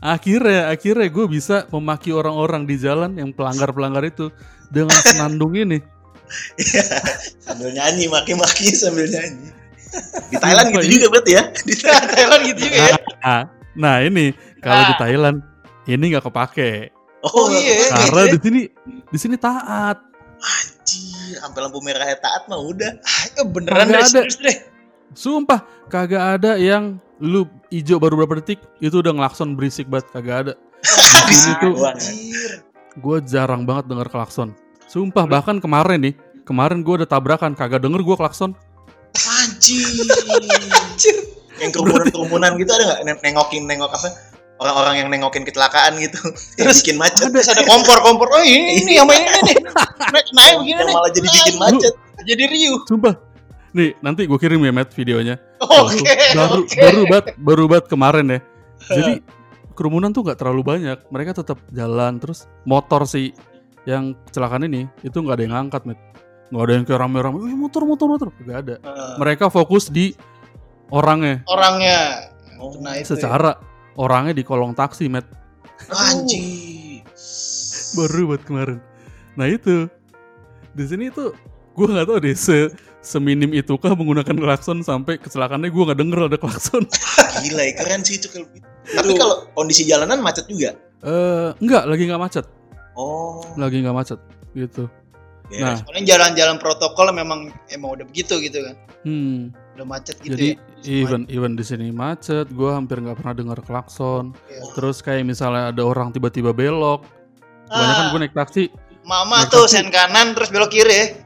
[SPEAKER 2] akhirnya akhirnya gue bisa memaki orang-orang di jalan yang pelanggar pelanggar itu dengan senandung ini.
[SPEAKER 4] Iya, sambil nyanyi maki-maki sambil nyanyi. Di Thailand gitu juga berarti ya? Di Thailand
[SPEAKER 3] gitu juga ya?
[SPEAKER 2] Nah, nah ini kalau di
[SPEAKER 3] Ah.
[SPEAKER 2] Thailand ini nggak kepake.
[SPEAKER 3] Oh, iya.
[SPEAKER 2] karena
[SPEAKER 3] gitu
[SPEAKER 2] di sini di sini taat
[SPEAKER 4] anjir sampai lampu merahnya taat mah udah
[SPEAKER 3] Ah, beneran deh
[SPEAKER 2] ada.
[SPEAKER 3] serius deh
[SPEAKER 2] Sumpah, kagak ada yang lu hijau baru berapa detik itu udah ngelakson berisik banget kagak ada. Di sini tuh gue jarang banget denger klakson. Sumpah bahkan kemarin nih, kemarin gue udah tabrakan kagak denger gue klakson.
[SPEAKER 4] anjir yang kerumunan-kerumunan gitu ada nggak Neng- nengokin nengok apa orang-orang yang nengokin kecelakaan gitu terus bikin macet
[SPEAKER 3] terus ada kompor-kompor oh ini ini yang main ini nih naik naik begini nih
[SPEAKER 4] malah jadi bikin macet
[SPEAKER 3] jadi riuh
[SPEAKER 2] Sumpah. Nih, nanti gue kirim ya Matt videonya.
[SPEAKER 3] oke
[SPEAKER 2] Tuh, baru
[SPEAKER 3] oke.
[SPEAKER 2] baru banget baru banget kemarin ya. Jadi kerumunan tuh nggak terlalu banyak. Mereka tetap jalan terus motor sih yang kecelakaan ini itu nggak ada yang ngangkat, Matt. Nggak ada yang kayak rame-rame, "Wih, motor, motor, motor. Nggak ada.
[SPEAKER 3] Eh,
[SPEAKER 2] Mereka fokus di orangnya.
[SPEAKER 3] orangnya
[SPEAKER 4] oh,
[SPEAKER 3] nah itu ya.
[SPEAKER 2] Orangnya di kolong taksi, Matt.
[SPEAKER 4] anjir
[SPEAKER 2] Baru buat kemarin. Nah itu di sini tuh gue nggak tahu deh se seminim itukah menggunakan klakson sampai kecelakaannya gue nggak denger ada klakson.
[SPEAKER 4] gila ya keren sih itu kalau gitu. tapi kalau kondisi jalanan macet juga
[SPEAKER 2] Eh enggak, lagi nggak macet,
[SPEAKER 4] oh
[SPEAKER 2] lagi nggak macet gitu.
[SPEAKER 4] beres.
[SPEAKER 2] Nah,
[SPEAKER 3] Soalnya jalan-jalan protokol memang emang udah begitu gitu kan
[SPEAKER 2] hmm,
[SPEAKER 3] udah macet gitu
[SPEAKER 2] jadi
[SPEAKER 3] ya
[SPEAKER 2] even even di sini macet, gue hampir nggak pernah dengar klakson.
[SPEAKER 3] Iya.
[SPEAKER 2] Terus kayak misalnya ada orang tiba-tiba belok, kebanyakan
[SPEAKER 3] Ah.
[SPEAKER 2] gue naik taksi,
[SPEAKER 3] mama
[SPEAKER 2] Naik
[SPEAKER 3] tuh
[SPEAKER 2] taksi.
[SPEAKER 3] sen kanan terus belok kiri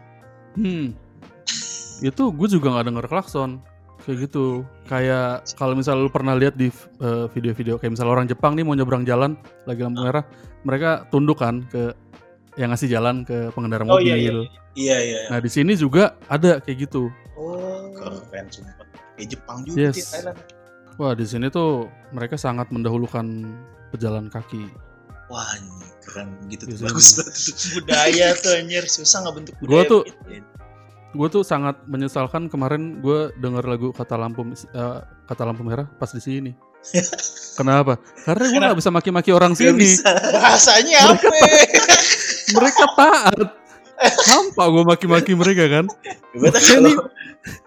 [SPEAKER 2] Hmm. Itu gue juga nggak denger klakson. Kayak gitu. Kayak kalau misalnya lu pernah lihat di eh, video-video kayak misalnya orang Jepang nih mau nyebrang jalan lagi lampu merah, mereka tunduk kan ke yang ngasih jalan ke pengendara
[SPEAKER 3] Oh,
[SPEAKER 2] mobil.
[SPEAKER 3] iya, iya,
[SPEAKER 4] Iya iya.
[SPEAKER 2] Nah di sini juga ada kayak gitu.
[SPEAKER 3] Oh.
[SPEAKER 4] Keren sumpah. Kayak Jepang juga
[SPEAKER 2] Yes.
[SPEAKER 4] di Thailand.
[SPEAKER 2] Wah di sini tuh mereka sangat mendahulukan pejalan kaki.
[SPEAKER 4] Wah, keren gitu tuh.
[SPEAKER 2] Sini.
[SPEAKER 4] Bagus banget.
[SPEAKER 3] budaya tuh anjir susah nggak bentuk budaya
[SPEAKER 2] Gua tuh-
[SPEAKER 3] begitu.
[SPEAKER 2] Gue tuh sangat menyesalkan kemarin gue denger lagu kata lampu eh, kata lampu merah pas di sini. Kenapa? Karena gue nggak bisa maki-maki orang
[SPEAKER 4] Gak
[SPEAKER 2] sini.
[SPEAKER 4] bisa.
[SPEAKER 3] bahasanya apa
[SPEAKER 2] Mereka taat. Hampa gue maki-maki mereka kan. Makanya nih,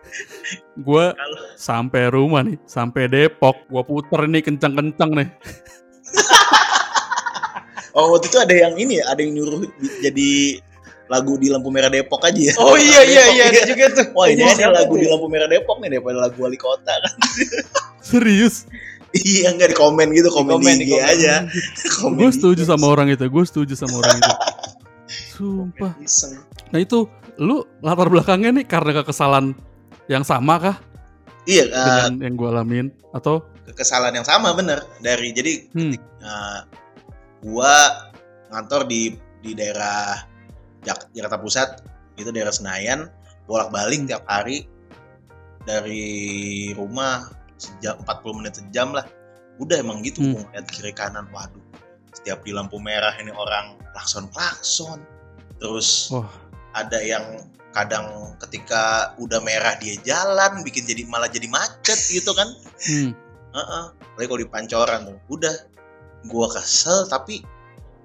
[SPEAKER 2] gue sampai rumah nih, sampai Depok, gue puter nih kencang-kencang nih.
[SPEAKER 4] Oh, waktu itu ada yang ini ya, ada yang nyuruh di- jadi lagu di lampu merah Depok aja ya.
[SPEAKER 3] oh iya iya iya ada
[SPEAKER 4] Depok,
[SPEAKER 3] juga tuh
[SPEAKER 4] Wah, ini ada lagu
[SPEAKER 3] tuh?
[SPEAKER 4] di lampu merah Depok nih daripada lagu wali kota kan.
[SPEAKER 2] Serius.
[SPEAKER 4] iya, enggak di komen gitu, komen,
[SPEAKER 3] komen,
[SPEAKER 4] di
[SPEAKER 3] komen.
[SPEAKER 4] aja.
[SPEAKER 2] Gue setuju sama orang itu. Gue setuju sama orang itu. Sumpah. Nah itu, lu latar belakangnya nih karena kekesalan yang sama kah?
[SPEAKER 4] Iya, eh,
[SPEAKER 2] dengan yang gue alamin atau?
[SPEAKER 4] Kesalahan yang sama bener. Dari jadi
[SPEAKER 2] hmm,
[SPEAKER 4] eh, gua ngantor di di daerah Jak- Jakarta Pusat itu daerah Senayan bolak-balik
[SPEAKER 2] Hmm.
[SPEAKER 4] tiap hari dari rumah sejam 40 menit sejam lah. Udah emang gitu
[SPEAKER 2] Hmm.
[SPEAKER 4] ngeliat kiri kanan waduh setiap di lampu merah ini orang klakson klakson terus
[SPEAKER 2] wah
[SPEAKER 4] ada yang kadang ketika udah merah dia jalan bikin jadi malah jadi macet gitu kan
[SPEAKER 2] hmm,
[SPEAKER 4] Heeh. Apalagi kalau di pancoran tuh. Udah gua kesel tapi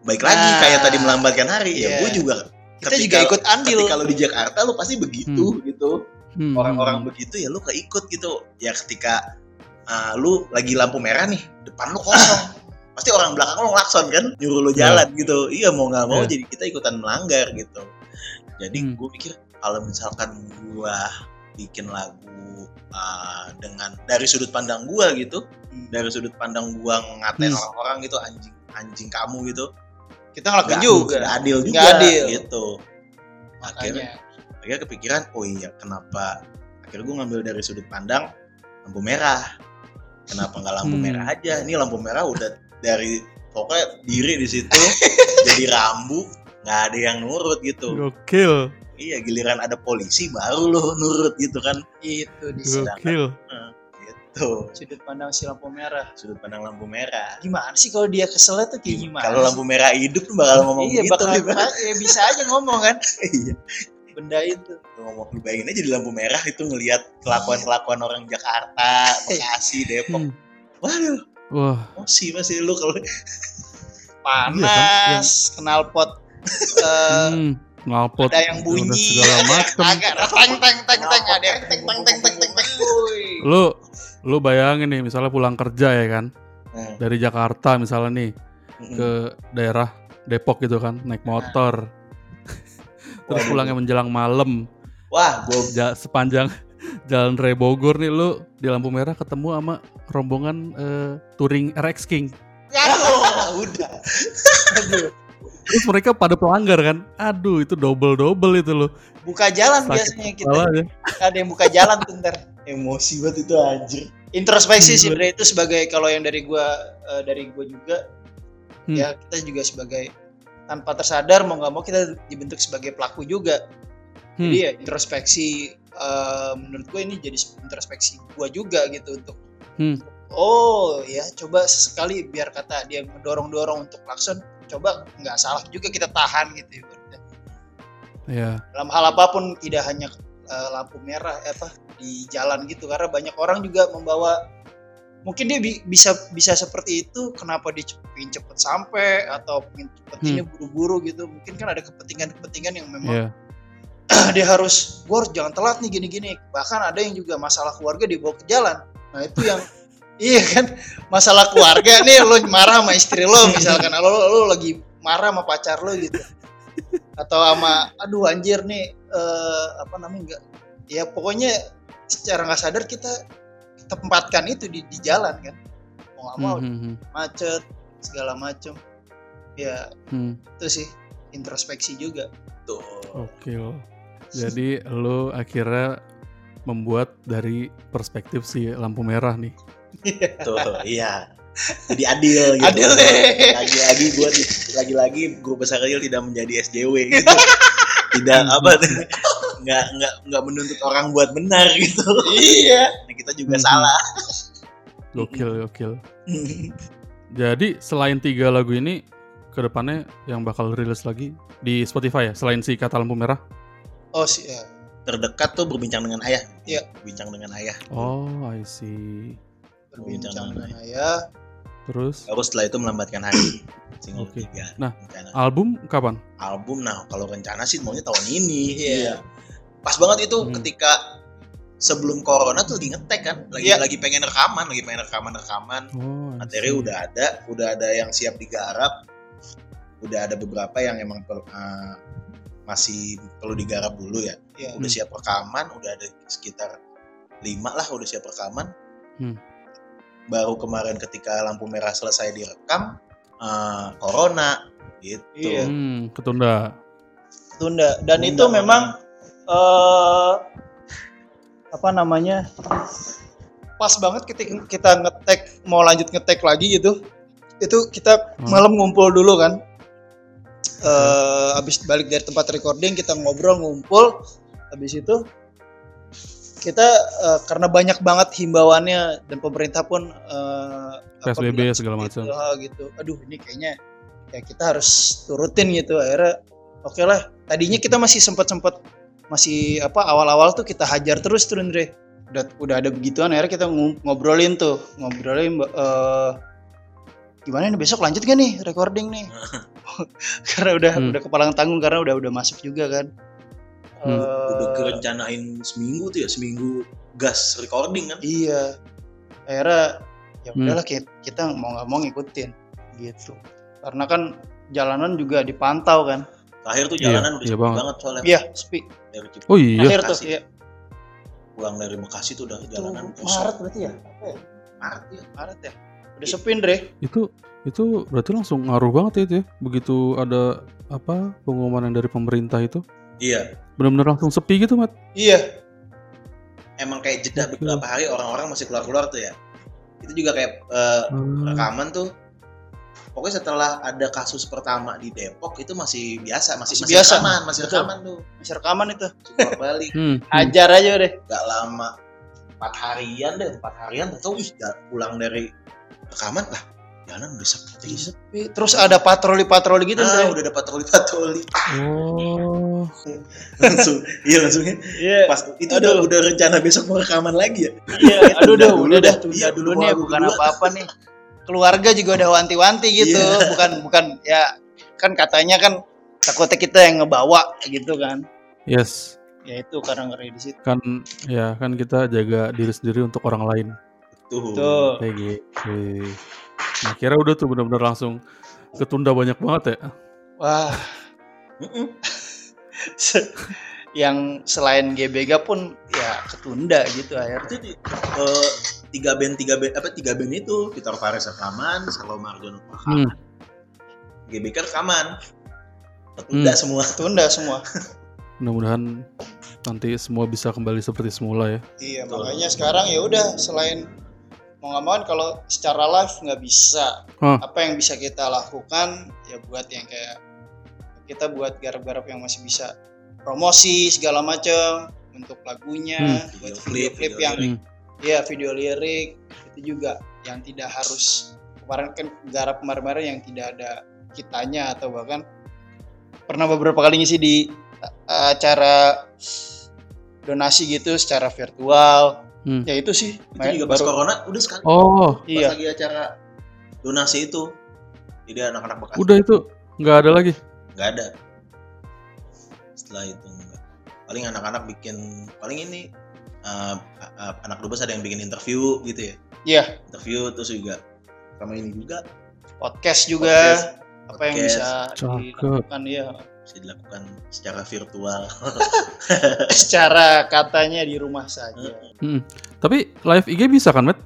[SPEAKER 4] baik lagi
[SPEAKER 3] Nah.
[SPEAKER 4] kayak tadi melambatkan hari
[SPEAKER 3] Iya.
[SPEAKER 4] ya gua juga
[SPEAKER 3] kita juga ikut andil
[SPEAKER 4] ketika lu di Jakarta lu pasti begitu gitu.
[SPEAKER 2] hmm,
[SPEAKER 4] Orang-orang
[SPEAKER 2] hmm,
[SPEAKER 4] begitu ya lu keikut gitu. Ya ketika uh, lu lagi lampu merah nih, depan lu kosong. pasti orang belakang lu ngelakson kan, nyuruh lu
[SPEAKER 2] Iya.
[SPEAKER 4] jalan gitu. Iya mau nggak mau
[SPEAKER 2] Iya.
[SPEAKER 4] jadi kita ikutan melanggar gitu. Jadi
[SPEAKER 2] Hmm.
[SPEAKER 4] gua pikir kalau misalkan gua bikin lagu uh, dengan dari sudut pandang gua gitu, dari sudut pandang gua ngatain
[SPEAKER 2] Hmm.
[SPEAKER 4] orang-orang gitu anjing anjing kamu gitu
[SPEAKER 3] kita ngelakuin juga
[SPEAKER 4] nggak adil juga
[SPEAKER 3] Nggak adil.
[SPEAKER 4] gitu akhirnya
[SPEAKER 3] makanya
[SPEAKER 4] akhirnya kepikiran oh iya kenapa akhirnya gue ngambil dari sudut pandang lampu merah kenapa nggak lampu
[SPEAKER 2] Hmm.
[SPEAKER 4] merah aja ini lampu merah udah dari pokoknya diri di situ jadi rambu nggak ada yang nurut gitu.
[SPEAKER 2] Gokil.
[SPEAKER 4] Iya giliran ada polisi baru lo nurut gitu kan.
[SPEAKER 3] Itu di
[SPEAKER 2] gokil.
[SPEAKER 4] tuh
[SPEAKER 3] sudut pandang si lampu merah.
[SPEAKER 4] Sudut pandang lampu merah.
[SPEAKER 3] Gimana sih kalau dia keselnya tuh kayak gimana
[SPEAKER 4] kalau lampu merah hidup lu bakal ngomong
[SPEAKER 3] iya
[SPEAKER 4] gitu
[SPEAKER 3] bakal
[SPEAKER 4] Bib.
[SPEAKER 3] ya bisa aja ngomong kan.
[SPEAKER 4] Iya.
[SPEAKER 3] Benda itu.
[SPEAKER 4] Ngomong lu bayangin aja di lampu merah itu ngelihat kelakuan kelakuan orang Jakarta Bekasi Depok.
[SPEAKER 2] Hmm.
[SPEAKER 4] waduh
[SPEAKER 2] wah.
[SPEAKER 4] Emosi masih lu kalau
[SPEAKER 3] panas kenal pot eh,
[SPEAKER 2] hmm, ngalpot
[SPEAKER 3] ada yang
[SPEAKER 2] udah
[SPEAKER 3] bunyi
[SPEAKER 2] segala macem.
[SPEAKER 3] agak teng teng teng teng ada yang teng teng teng teng teng
[SPEAKER 2] lu lu bayangin nih misalnya pulang kerja ya kan?
[SPEAKER 4] Nah,
[SPEAKER 2] dari Jakarta misalnya nih
[SPEAKER 4] mm-mm.
[SPEAKER 2] ke daerah Depok gitu kan naik motor. Terus
[SPEAKER 4] Waduh.
[SPEAKER 2] pulangnya menjelang malam.
[SPEAKER 4] Wah gua
[SPEAKER 2] ja- sepanjang jalan Raya Bogor nih lu di lampu merah ketemu sama rombongan eh, touring RX King.
[SPEAKER 4] Ah, udah.
[SPEAKER 2] Terus mereka pada pelanggar kan? Aduh itu double double itu loh.
[SPEAKER 3] Buka jalan
[SPEAKER 2] Sakit
[SPEAKER 3] biasanya kita.
[SPEAKER 2] aja.
[SPEAKER 3] ada yang buka jalan tuh ntar.
[SPEAKER 4] Emosi banget itu anjir.
[SPEAKER 3] Introspeksi sih itu sebagai kalau yang dari gua eh, dari gua juga
[SPEAKER 2] Hmm.
[SPEAKER 3] ya kita juga sebagai tanpa tersadar mau nggak mau kita dibentuk sebagai pelaku juga.
[SPEAKER 2] Hmm.
[SPEAKER 3] jadi ya introspeksi eh, menurut gue ini jadi introspeksi gua juga gitu untuk
[SPEAKER 2] Hmm.
[SPEAKER 3] oh ya coba sesekali biar kata dia mendorong dorong untuk klakson coba nggak salah juga kita tahan gitu ibaratnya.
[SPEAKER 2] ya
[SPEAKER 3] dalam hal apa pun tidak hanya eh, lampu merah eh, apa di jalan gitu karena banyak orang juga membawa mungkin dia bi- bisa bisa seperti itu kenapa dia cepet, sampai atau pengen cepet
[SPEAKER 2] Hmm.
[SPEAKER 3] ini buru-buru gitu mungkin kan ada kepentingan-kepentingan yang memang
[SPEAKER 2] ya
[SPEAKER 3] dia harus gue harus jangan telat nih gini-gini. Bahkan ada yang juga masalah keluarga dibawa ke jalan. Nah itu yang iya kan? Masalah keluarga nih lo marah sama istri lo misalkan. Lo lo lagi marah sama pacar lo gitu. Atau sama aduh anjir nih eh, apa namanya enggak ya pokoknya secara nggak sadar kita tempatkan itu di, di jalan kan. Mau nggak mau
[SPEAKER 2] Hmm, hmm,
[SPEAKER 3] macet segala macem. Ya
[SPEAKER 2] hmm.
[SPEAKER 3] itu sih introspeksi juga.
[SPEAKER 4] Tuh
[SPEAKER 2] Oke loh. Jadi lo akhirnya membuat dari perspektif si lampu merah nih.
[SPEAKER 4] tuh iya jadi adil gitu
[SPEAKER 3] Adil deh.
[SPEAKER 4] lagi-lagi gue lagi-lagi gue besar kecil tidak menjadi SJW gitu tidak apa nggak nggak nggak menuntut orang buat benar gitu
[SPEAKER 3] iya
[SPEAKER 4] Nah, kita juga
[SPEAKER 2] Mhm.
[SPEAKER 4] salah
[SPEAKER 2] Gokil, gokil. Jadi selain tiga lagu ini, ke depannya yang bakal rilis lagi di Spotify ya, selain si kata lampu merah.
[SPEAKER 3] Oh sih ya.
[SPEAKER 4] terdekat tuh berbincang dengan ayah
[SPEAKER 3] Iya.
[SPEAKER 4] berbincang dengan ayah
[SPEAKER 2] Oh, I see.
[SPEAKER 3] berbincang
[SPEAKER 4] Jangan.
[SPEAKER 3] dengan ayah
[SPEAKER 2] Terus
[SPEAKER 4] baru setelah itu melambatkan hari single
[SPEAKER 2] Oke.
[SPEAKER 4] ketiga
[SPEAKER 2] Nah.
[SPEAKER 4] rencana.
[SPEAKER 2] album kapan?
[SPEAKER 4] album nah kalau rencana sih maunya tahun ini
[SPEAKER 3] Iya.
[SPEAKER 4] pas banget itu
[SPEAKER 2] Hmm.
[SPEAKER 4] ketika sebelum corona tuh lagi ngetek kan lagi
[SPEAKER 3] Iya.
[SPEAKER 4] lagi pengen rekaman lagi pengen rekaman rekaman
[SPEAKER 2] Oh,
[SPEAKER 4] materi udah ada udah ada yang siap digarap udah ada beberapa yang emang per- eh, masih perlu digarap dulu ya
[SPEAKER 3] Iya.
[SPEAKER 4] udah
[SPEAKER 2] Hmm.
[SPEAKER 4] siap rekaman udah ada sekitar lima lah udah siap rekaman
[SPEAKER 2] Hmm.
[SPEAKER 4] baru kemarin ketika lampu merah selesai direkam eh, corona gitu
[SPEAKER 3] Iya.
[SPEAKER 2] Hmm, ketunda.
[SPEAKER 3] tunda dan
[SPEAKER 4] Tunda,
[SPEAKER 3] itu memang eh apa namanya pas banget ketika kita ngetek mau lanjut ngetek lagi gitu itu kita
[SPEAKER 2] Hmm.
[SPEAKER 3] malam ngumpul dulu kan eh habis balik dari tempat recording kita ngobrol ngumpul. Habis itu kita eh, karena banyak banget himbauannya dan pemerintah pun eh, apa
[SPEAKER 2] PSBB
[SPEAKER 3] bilang
[SPEAKER 2] segala
[SPEAKER 3] gitu,
[SPEAKER 2] macam.
[SPEAKER 3] ah, gitu. Aduh ini kayaknya ya kita harus turutin gitu. Akhirnya oke lah. Tadinya kita masih sempat sempat masih apa awal-awal tuh kita hajar terus tuh Andre. Udah udah ada begituan akhirnya kita ng- ngobrolin tuh. Ngobrolin eh gimana nih besok lanjut gak nih recording nih? Karena udah
[SPEAKER 2] Hmm.
[SPEAKER 3] udah kepalang tanggung karena udah udah masuk juga kan.
[SPEAKER 2] Hmm.
[SPEAKER 4] udah
[SPEAKER 3] Eh,
[SPEAKER 4] kerencanain seminggu tuh ya seminggu gas recording kan?
[SPEAKER 3] Iya. Akhirnya ya
[SPEAKER 2] Hmm.
[SPEAKER 3] udahlah kita, kita mau nggak mau ngikutin gitu. Karena kan jalanan juga dipantau kan.
[SPEAKER 4] Terakhir tuh
[SPEAKER 2] Iya,
[SPEAKER 4] jalanan udah
[SPEAKER 2] iya
[SPEAKER 4] sepi
[SPEAKER 2] banget.
[SPEAKER 4] banget soalnya.
[SPEAKER 3] Iya sepi.
[SPEAKER 4] Dari
[SPEAKER 2] Oh iya.
[SPEAKER 3] akhir tuh iya.
[SPEAKER 4] Pulang dari Bekasi tuh udah jalanan kosong.
[SPEAKER 3] Maret berarti ya? Apa ya
[SPEAKER 4] Maret ya
[SPEAKER 3] Maret ya udah sepi Andre
[SPEAKER 2] Itu itu berarti langsung ngaruh banget ya itu ya. Begitu ada apa pengumuman yang dari pemerintah itu,
[SPEAKER 4] iya.
[SPEAKER 2] Benar-benar langsung sepi gitu, Mat.
[SPEAKER 3] iya.
[SPEAKER 4] Emang kayak jeda beberapa hari orang-orang masih keluar-keluar tuh ya. Itu juga kayak eh,
[SPEAKER 2] Hmm.
[SPEAKER 4] rekaman tuh. Pokoknya setelah ada kasus pertama di Depok itu masih biasa masih,
[SPEAKER 3] Masih
[SPEAKER 4] masih
[SPEAKER 3] biasa.
[SPEAKER 4] rekaman masih
[SPEAKER 3] Betul.
[SPEAKER 4] rekaman tuh.
[SPEAKER 3] Masih rekaman itu.
[SPEAKER 4] Keluar balik
[SPEAKER 2] Hmm, hmm.
[SPEAKER 3] hajar aja deh
[SPEAKER 4] gak lama. Empat harian deh empat harian. Tau ih pulang dari rekaman lah jalan udah sepi
[SPEAKER 3] sepi terus ada patroli patroli gitu
[SPEAKER 4] ah,
[SPEAKER 3] Andre
[SPEAKER 4] udah ada patroli patroli
[SPEAKER 2] Oh.
[SPEAKER 4] langsung iya langsungnya
[SPEAKER 3] iya
[SPEAKER 4] pas itu udah
[SPEAKER 3] Aduh.
[SPEAKER 4] udah rencana besok mau rekaman lagi ya
[SPEAKER 3] iya aduh udah
[SPEAKER 4] dulu
[SPEAKER 3] udah dah
[SPEAKER 4] Iya,
[SPEAKER 3] dulu
[SPEAKER 4] dulu
[SPEAKER 3] nih
[SPEAKER 4] aku
[SPEAKER 3] bukan
[SPEAKER 4] berdua.
[SPEAKER 3] apa-apa nih keluarga juga udah wanti-wanti gitu
[SPEAKER 4] Iya.
[SPEAKER 3] bukan bukan ya kan katanya kan takutnya kita yang ngebawa gitu kan
[SPEAKER 2] Yes.
[SPEAKER 3] ya itu karena ngeri di situ
[SPEAKER 2] Kan ya kan kita jaga diri sendiri untuk orang lain.
[SPEAKER 4] Tuh
[SPEAKER 3] tuh
[SPEAKER 2] Kayak gitu. Nah, kira udah tuh benar-benar langsung ketunda banyak banget ya.
[SPEAKER 3] wah yang selain GBK pun ya ketunda gitu akhirnya
[SPEAKER 4] itu di- eh, tiga band tiga band apa tiga band itu Peter Fares rekaman Salo Marjon
[SPEAKER 2] Hmm.
[SPEAKER 4] rekaman GBK rekaman tertunda
[SPEAKER 2] Hmm.
[SPEAKER 4] semua
[SPEAKER 3] tunda semua
[SPEAKER 2] Mudah-mudahan nanti semua bisa kembali seperti semula ya.
[SPEAKER 3] iya makanya sekarang ya udah selain mau nggak mau kan kalau secara live nggak bisa
[SPEAKER 2] Hah.
[SPEAKER 3] apa yang bisa kita lakukan ya buat yang kayak kita buat garap-garap yang masih bisa promosi segala macam untuk lagunya
[SPEAKER 2] Hmm.
[SPEAKER 3] buat
[SPEAKER 4] Video klip,
[SPEAKER 3] yang
[SPEAKER 2] Hmm.
[SPEAKER 3] ya video lirik itu juga yang tidak harus kemarin kan garap kemarin-kemarin yang tidak ada kitanya atau bahkan pernah beberapa kali ngisi di uh, acara donasi gitu secara virtual
[SPEAKER 2] Hmm.
[SPEAKER 3] ya itu sih
[SPEAKER 4] itu
[SPEAKER 3] main
[SPEAKER 4] juga pas
[SPEAKER 3] baru
[SPEAKER 4] corona udah sekali
[SPEAKER 2] Oh,
[SPEAKER 4] pas
[SPEAKER 3] iya
[SPEAKER 4] lagi acara donasi itu jadi anak-anak bekas
[SPEAKER 2] udah itu nggak ada lagi.
[SPEAKER 4] nggak ada setelah itu enggak. paling anak-anak bikin paling ini eh, eh, anak dubes ada yang bikin interview gitu ya
[SPEAKER 3] Iya.
[SPEAKER 4] interview terus juga sama ini juga
[SPEAKER 3] podcast juga
[SPEAKER 4] Podcast.
[SPEAKER 3] apa yang
[SPEAKER 4] Podcast.
[SPEAKER 3] bisa
[SPEAKER 2] Cakep.
[SPEAKER 3] dilakukan ya
[SPEAKER 4] bisa dilakukan secara virtual
[SPEAKER 3] secara katanya di rumah saja
[SPEAKER 2] Hmm. Tapi live IG bisa kan, Matt?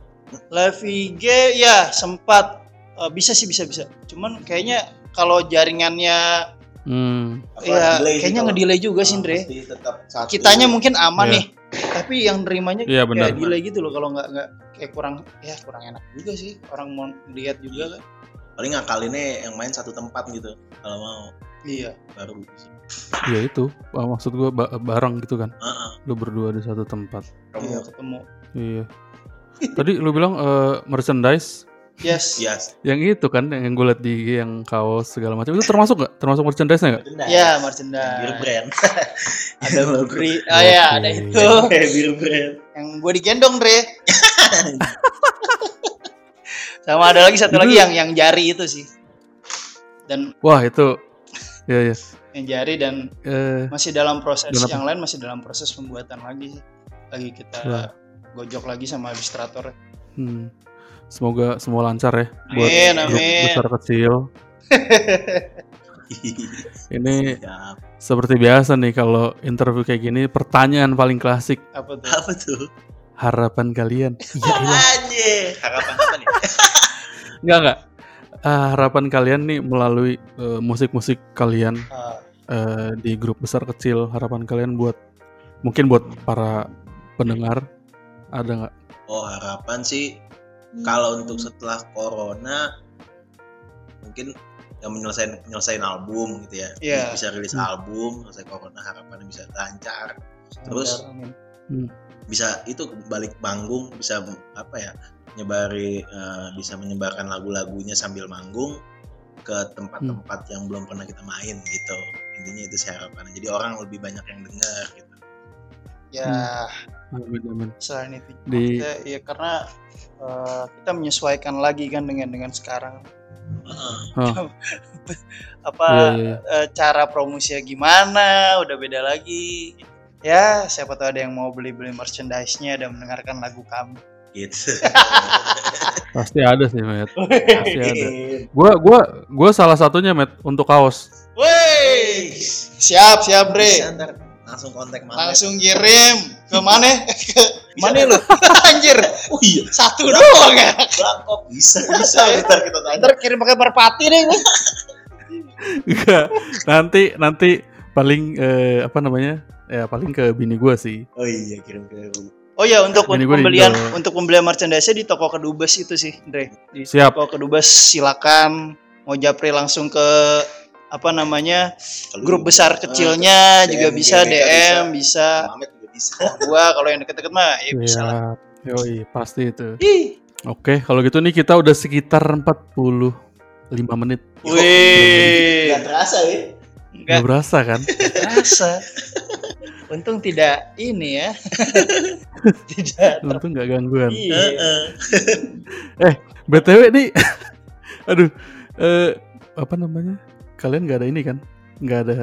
[SPEAKER 3] live IG ya sempat Eh, bisa sih bisa bisa cuman kayaknya kalau jaringannya
[SPEAKER 2] Hmm.
[SPEAKER 3] Ya kayaknya ngedelay juga sih
[SPEAKER 4] Ah,
[SPEAKER 3] Andre
[SPEAKER 4] pasti tetap satu.
[SPEAKER 3] kitanya mungkin aman
[SPEAKER 2] Iya.
[SPEAKER 3] nih tapi yang nerimanya
[SPEAKER 2] benar.
[SPEAKER 3] kayak delay gitu loh kalau nggak nggak kayak kurang ya kurang enak juga sih orang mau lihat juga kan
[SPEAKER 4] paling ngakalinnya yang main satu tempat gitu kalau mau
[SPEAKER 3] iya.
[SPEAKER 4] Baru
[SPEAKER 2] Iya itu, maksud gua ba- bareng gitu kan.
[SPEAKER 4] Heeh.
[SPEAKER 2] Lu berdua di satu tempat.
[SPEAKER 3] iya. ketemu.
[SPEAKER 2] Iya. Tadi lu bilang eh, merchandise?
[SPEAKER 3] Yes.
[SPEAKER 4] Yes.
[SPEAKER 2] Yang itu kan yang gue liat di yang kaos segala macam. Itu termasuk nggak? Termasuk merchandise nggak?
[SPEAKER 3] ya
[SPEAKER 4] bir
[SPEAKER 3] merchandise.
[SPEAKER 4] Brand.
[SPEAKER 3] Ada beri oh ya ada
[SPEAKER 2] Oke.
[SPEAKER 3] itu.
[SPEAKER 4] Bir brand.
[SPEAKER 3] Yang gue digendong Dre. Sama ada lagi satu lagi yang yang jari itu sih. Dan
[SPEAKER 2] Wah itu, ya ya.
[SPEAKER 3] yang jari dan
[SPEAKER 2] Eh,
[SPEAKER 3] masih dalam proses
[SPEAKER 2] Dan apa?
[SPEAKER 3] yang lain masih dalam proses pembuatan lagi lagi kita
[SPEAKER 2] Wah.
[SPEAKER 3] gojok lagi sama ilustrator
[SPEAKER 2] hmm. Semoga semua lancar ya buat
[SPEAKER 3] Amin, amin.
[SPEAKER 2] besar kecil. Ini
[SPEAKER 4] Siap.
[SPEAKER 2] seperti biasa nih kalau interview kayak gini pertanyaan paling klasik
[SPEAKER 3] apa tuh
[SPEAKER 4] apa tuh
[SPEAKER 2] harapan kalian. Iya iya.
[SPEAKER 4] Anjir. harapan apa nih
[SPEAKER 2] Enggak enggak. Ah, harapan kalian nih melalui eh, musik-musik kalian
[SPEAKER 3] Ah,
[SPEAKER 2] eh, di grup besar kecil harapan kalian buat mungkin buat para pendengar ada nggak?
[SPEAKER 4] oh harapan sih kalau untuk setelah corona mungkin yang menyelesaikan nyelesain album gitu ya
[SPEAKER 3] Iya.
[SPEAKER 4] bisa rilis
[SPEAKER 2] Hmm.
[SPEAKER 4] album selesai corona harapannya bisa lancar Terus? Bisa itu balik panggung bisa apa ya nyebari eh, bisa menyebarkan lagu-lagunya sambil manggung ke tempat-tempat yang belum pernah kita main gitu. Intinya itu sih harapannya. Jadi orang lebih banyak yang dengar gitu.
[SPEAKER 3] Ya
[SPEAKER 2] amin.
[SPEAKER 3] selain itu
[SPEAKER 2] Di
[SPEAKER 3] kita, ya karena eh, kita menyesuaikan lagi kan dengan dengan sekarang.
[SPEAKER 2] Oh,
[SPEAKER 3] apa
[SPEAKER 2] iya, iya.
[SPEAKER 3] eh, cara promosinya gimana udah beda lagi ya siapa tahu ada yang mau beli beli merchandise-nya dan mendengarkan lagu kami
[SPEAKER 4] gitu
[SPEAKER 2] pasti ada sih Matt. Pasti ada. Gua gua gua salah satunya Matt untuk kaos.
[SPEAKER 3] Woi, siap siap.
[SPEAKER 4] Bisa ntar langsung kontak Mamet.
[SPEAKER 3] Langsung kirim ke mana? ke mana lu? Anjir,
[SPEAKER 4] oh iya
[SPEAKER 3] satu doang ya.
[SPEAKER 4] Bangkok bisa bisa ntar kita tanya
[SPEAKER 3] Ntar kirim pakai merpati deh. ini.
[SPEAKER 2] Enggak. nanti nanti paling eh, apa namanya? Ya paling ke bini gua sih.
[SPEAKER 4] oh iya kirim ke
[SPEAKER 3] Oh ya untuk,
[SPEAKER 2] Ini
[SPEAKER 3] untuk
[SPEAKER 2] gua di
[SPEAKER 3] pembelian untuk pembelian merchandise di toko kedubes itu sih, Dre. Di
[SPEAKER 2] Siap.
[SPEAKER 3] toko kedubes silakan mau japri langsung ke apa namanya
[SPEAKER 4] Kalau
[SPEAKER 3] grup besar
[SPEAKER 4] Ah,
[SPEAKER 3] kecilnya
[SPEAKER 4] DM,
[SPEAKER 3] juga bisa DM bisa,
[SPEAKER 4] Mamet juga bisa
[SPEAKER 3] gua kalau yang deket-deket mah ya bisa lah.
[SPEAKER 2] Yoi, pasti itu.
[SPEAKER 3] Ih,
[SPEAKER 2] Oke, kalau gitu nih kita udah sekitar 45 menit.
[SPEAKER 3] Wih,
[SPEAKER 4] nggak terasa ya
[SPEAKER 2] Gak
[SPEAKER 3] nggak
[SPEAKER 2] berasa kan?
[SPEAKER 3] terasa. Untung tidak ini ya. tidak.
[SPEAKER 2] Untung gak gangguan.
[SPEAKER 3] Iya.
[SPEAKER 4] Heeh.
[SPEAKER 2] BTW nih, aduh, eh, apa namanya? Kalian nggak ada ini kan? Nggak ada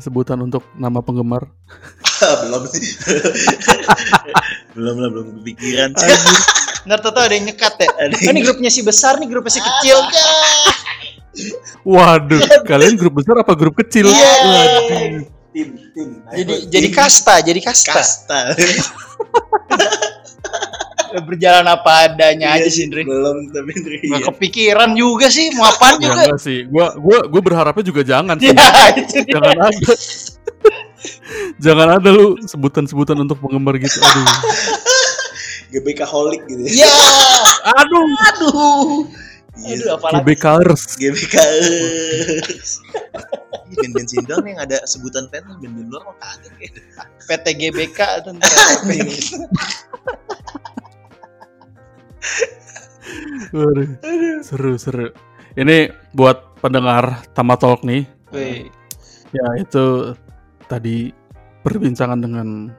[SPEAKER 2] sebutan untuk nama penggemar.
[SPEAKER 4] belum sih belum lah belum kepikiran
[SPEAKER 3] Ntar tau ada yang nyekat ya.
[SPEAKER 4] Ada
[SPEAKER 3] ini grupnya si besar, nih grupnya si kecil.
[SPEAKER 2] Waduh, kalian grup besar apa grup kecil?
[SPEAKER 3] Iya.
[SPEAKER 2] Waduh.
[SPEAKER 4] tim tim
[SPEAKER 3] Jadi jadi kasta, jadi kasta.
[SPEAKER 4] kasta
[SPEAKER 3] Berjalan apa adanya aja
[SPEAKER 4] Iya
[SPEAKER 3] sih, Ndre.
[SPEAKER 4] belum tapi Ndre,
[SPEAKER 3] Nggak
[SPEAKER 4] iya.
[SPEAKER 3] kepikiran juga sih mau apaan
[SPEAKER 2] Ya
[SPEAKER 3] juga.
[SPEAKER 2] enggak sih, gua gua gua berharapnya juga jangan sih.
[SPEAKER 3] Ya, itu dia.
[SPEAKER 2] Jangan ada. jangan ada lu sebutan-sebutan untuk penggemar gitu. Aduh.
[SPEAKER 4] GBK holik gitu ya
[SPEAKER 3] Ya,
[SPEAKER 2] Aduh.
[SPEAKER 3] aduh.
[SPEAKER 4] Iya,
[SPEAKER 3] Aduh, apalagi.
[SPEAKER 2] GBKers.
[SPEAKER 4] GBK Ini band-band sini doang yang ada sebutan fan band-band luar mah kagak kayaknya.
[SPEAKER 3] PTGBK itu ntar.
[SPEAKER 2] Waduh. Seru seru. Ini buat pendengar Tama Talk nih.
[SPEAKER 3] Wih,
[SPEAKER 2] Ya itu tadi perbincangan dengan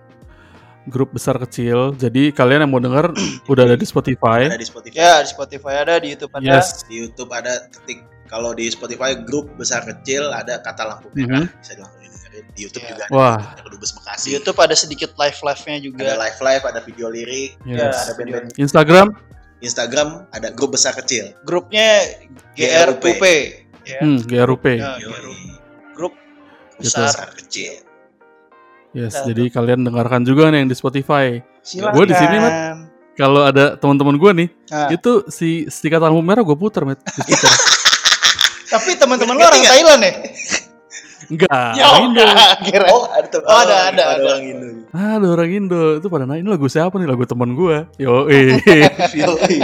[SPEAKER 2] grup besar kecil. Jadi kalian yang mau denger udah ada di Spotify.
[SPEAKER 4] ada di Spotify
[SPEAKER 3] Ya, di Spotify ada, di YouTube ada.
[SPEAKER 2] Yes.
[SPEAKER 4] di YouTube ada ketik kalau di Spotify grup besar kecil ada kata lampu merah
[SPEAKER 2] Mhm.
[SPEAKER 4] bisa langsung dengerin di YouTube
[SPEAKER 3] Iya.
[SPEAKER 4] juga ada
[SPEAKER 2] Wah.
[SPEAKER 4] ada Kedubes Bekasi
[SPEAKER 3] Di YouTube ada sedikit live-live-nya juga.
[SPEAKER 4] ada live live ada video lirik
[SPEAKER 2] Yes.
[SPEAKER 4] ada band-band
[SPEAKER 2] Instagram.
[SPEAKER 4] Instagram ada grup besar kecil
[SPEAKER 3] Grupnya GRUP. Ya.
[SPEAKER 2] Hmm, GRUP.
[SPEAKER 3] Ya. GRUP. Grup
[SPEAKER 2] Gitu.
[SPEAKER 3] besar.
[SPEAKER 4] besar kecil
[SPEAKER 2] Yes,
[SPEAKER 3] Nah,
[SPEAKER 2] jadi kalian dengarkan juga nih yang di Spotify.
[SPEAKER 3] Silakan.
[SPEAKER 2] Gua di sini, Mat. Kalau ada teman-teman gue nih,
[SPEAKER 3] Nah,
[SPEAKER 2] itu si stiker lampu merah gue puter, stiker.
[SPEAKER 3] tapi teman-teman lo orang Thailand ya?
[SPEAKER 2] Enggak,
[SPEAKER 3] Ya
[SPEAKER 2] Indo.
[SPEAKER 3] kira.
[SPEAKER 4] oh ada Tuh,
[SPEAKER 3] Oh, ada, ada, ada.
[SPEAKER 4] orang Indo.
[SPEAKER 2] Ah, ada orang Indo. Itu pada nanya, ini lagu siapa nih? Lagu teman gue. Yo, eh.
[SPEAKER 4] Yoi.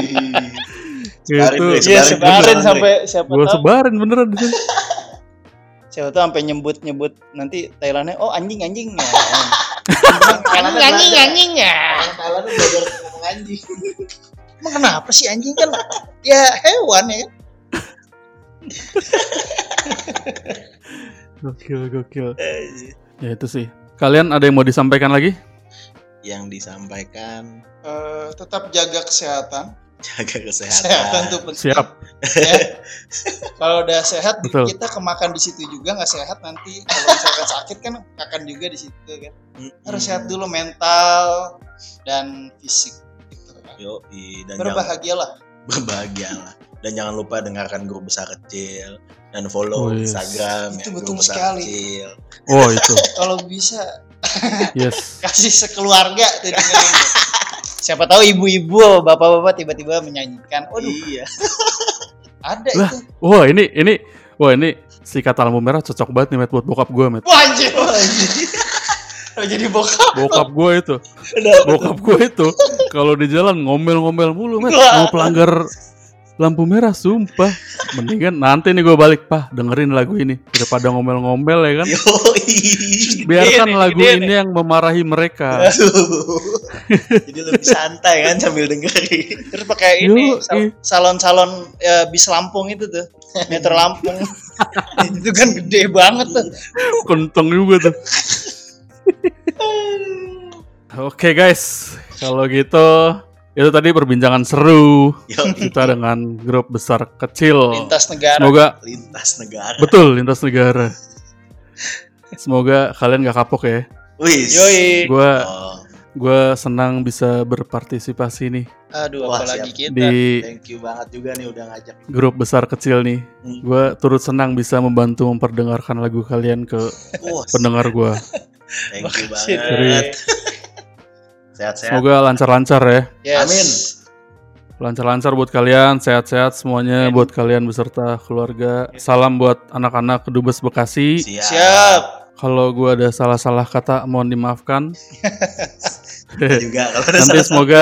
[SPEAKER 2] gitu.
[SPEAKER 4] Dre.
[SPEAKER 3] Iya
[SPEAKER 4] Sebarin
[SPEAKER 3] sebarin sampai siapa
[SPEAKER 2] Gue
[SPEAKER 3] tahu
[SPEAKER 2] sebarin beneran di sini.
[SPEAKER 3] Siapa tahu sampai nyebut nyebut nanti Thailandnya oh anjing anjing ya.
[SPEAKER 5] Thailandnya
[SPEAKER 3] anjing
[SPEAKER 5] belajar.
[SPEAKER 3] anjing ya.
[SPEAKER 5] Thailand tuh belajar ngomong anjing.
[SPEAKER 3] Emang kenapa sih anjing kan ya hewan ya kan?
[SPEAKER 2] Gokil, gokil. Ya itu sih. Kalian ada yang mau disampaikan lagi?
[SPEAKER 4] Yang disampaikan
[SPEAKER 3] Eh, tetap jaga kesehatan.
[SPEAKER 4] Jaga
[SPEAKER 3] Kesehatan
[SPEAKER 4] kesehatan.
[SPEAKER 3] tuh penting.
[SPEAKER 2] Siap.
[SPEAKER 3] Ya. Kalau udah sehat
[SPEAKER 2] Betul.
[SPEAKER 3] kita kemakan di situ juga nggak sehat nanti kalau misalkan sakit kan akan juga di situ kan. Harus sehat dulu mental dan fisik gitu.
[SPEAKER 4] Yo, dan jangan
[SPEAKER 3] Berbahagialah.
[SPEAKER 4] berbahagialah. Dan jangan lupa dengarkan grup besar kecil dan follow
[SPEAKER 2] Oh, yes.
[SPEAKER 4] Instagram
[SPEAKER 3] Itu
[SPEAKER 4] ya,
[SPEAKER 3] betul
[SPEAKER 4] grup besar
[SPEAKER 3] sekali.
[SPEAKER 4] kecil.
[SPEAKER 2] Oh itu.
[SPEAKER 3] Kalau bisa
[SPEAKER 2] Yes.
[SPEAKER 3] kasih sekeluarga tuh dengerin. Siapa tahu ibu-ibu, bapak-bapak tiba-tiba menyanyikan. Waduh,
[SPEAKER 4] Iya.
[SPEAKER 3] ada
[SPEAKER 2] Lah.
[SPEAKER 3] itu.
[SPEAKER 2] Wah ini ini wah ini si kata lampu merah cocok banget nih Matt, buat bokap gue Matt.
[SPEAKER 3] Wah, anjir. Kalau jadi bokap.
[SPEAKER 2] Bokap gue itu. Bokap gue itu kalau di jalan ngomel-ngomel mulu Matt. Mau pelanggar lampu merah sumpah. Mendingan nanti nih gue balik Pah dengerin lagu ini daripada ngomel-ngomel ya kan. Biarkan lagu ini yang memarahi mereka.
[SPEAKER 4] Jadi lebih santai kan sambil dengerin.
[SPEAKER 3] Terus pakai ini salon-salon ya, bis Lampung itu tuh. Meter Lampung. itu kan gede banget tuh.
[SPEAKER 2] Kenteng juga tuh. Oke guys, kalau gitu itu tadi perbincangan seru
[SPEAKER 4] Yo,
[SPEAKER 2] kita dengan grup besar kecil.
[SPEAKER 3] Lintas negara.
[SPEAKER 2] Semoga
[SPEAKER 4] lintas negara.
[SPEAKER 2] betul lintas negara. Semoga kalian gak kapok ya.
[SPEAKER 4] Wis.
[SPEAKER 3] Yoi.
[SPEAKER 2] Gue
[SPEAKER 4] Oh,
[SPEAKER 2] gue senang bisa berpartisipasi nih
[SPEAKER 3] Aduh,
[SPEAKER 4] Wah,
[SPEAKER 3] apalagi
[SPEAKER 4] siap.
[SPEAKER 3] kita.
[SPEAKER 2] di
[SPEAKER 4] thank you banget juga nih udah ngajak.
[SPEAKER 2] grup besar kecil nih.
[SPEAKER 4] Hmm.
[SPEAKER 2] Gue turut senang bisa membantu memperdengarkan lagu kalian ke pendengar gue.
[SPEAKER 4] thank you banget. Sehat-sehat.
[SPEAKER 2] Semoga lancar-lancar ya.
[SPEAKER 3] Yes.
[SPEAKER 4] Amin.
[SPEAKER 2] Lancar-lancar buat kalian, sehat-sehat semuanya buat kalian beserta keluarga. Salam buat anak-anak Kedubes Bekasi.
[SPEAKER 4] Siap.
[SPEAKER 3] Siap.
[SPEAKER 2] Kalau gua ada salah-salah kata mohon dimaafkan.
[SPEAKER 4] juga kalau ada
[SPEAKER 2] nanti
[SPEAKER 4] salah
[SPEAKER 2] semoga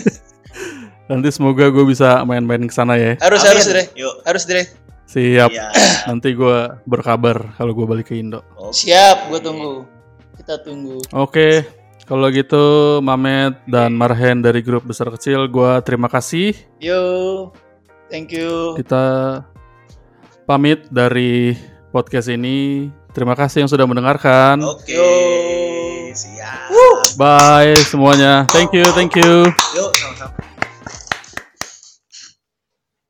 [SPEAKER 2] nanti semoga gue bisa main-main ke sana ya.
[SPEAKER 3] Harus
[SPEAKER 4] Amin.
[SPEAKER 3] harus deh.
[SPEAKER 4] Yuk.
[SPEAKER 3] Harus deh.
[SPEAKER 2] Siap.
[SPEAKER 4] Iya.
[SPEAKER 2] Nanti gua berkabar kalau gua balik ke Indo.
[SPEAKER 4] Oke.
[SPEAKER 3] Siap, gue tunggu. Kita tunggu.
[SPEAKER 2] Oke, kalau gitu Mamet dan Marhen dari grup besar kecil, gua terima kasih.
[SPEAKER 3] Yo. Thank you.
[SPEAKER 2] Kita pamit dari podcast ini. Terima kasih yang sudah mendengarkan.
[SPEAKER 4] Oke.
[SPEAKER 3] Yo.
[SPEAKER 4] Siap.
[SPEAKER 2] Bye semuanya. Thank you, thank you.
[SPEAKER 4] Yuk, sama-sama.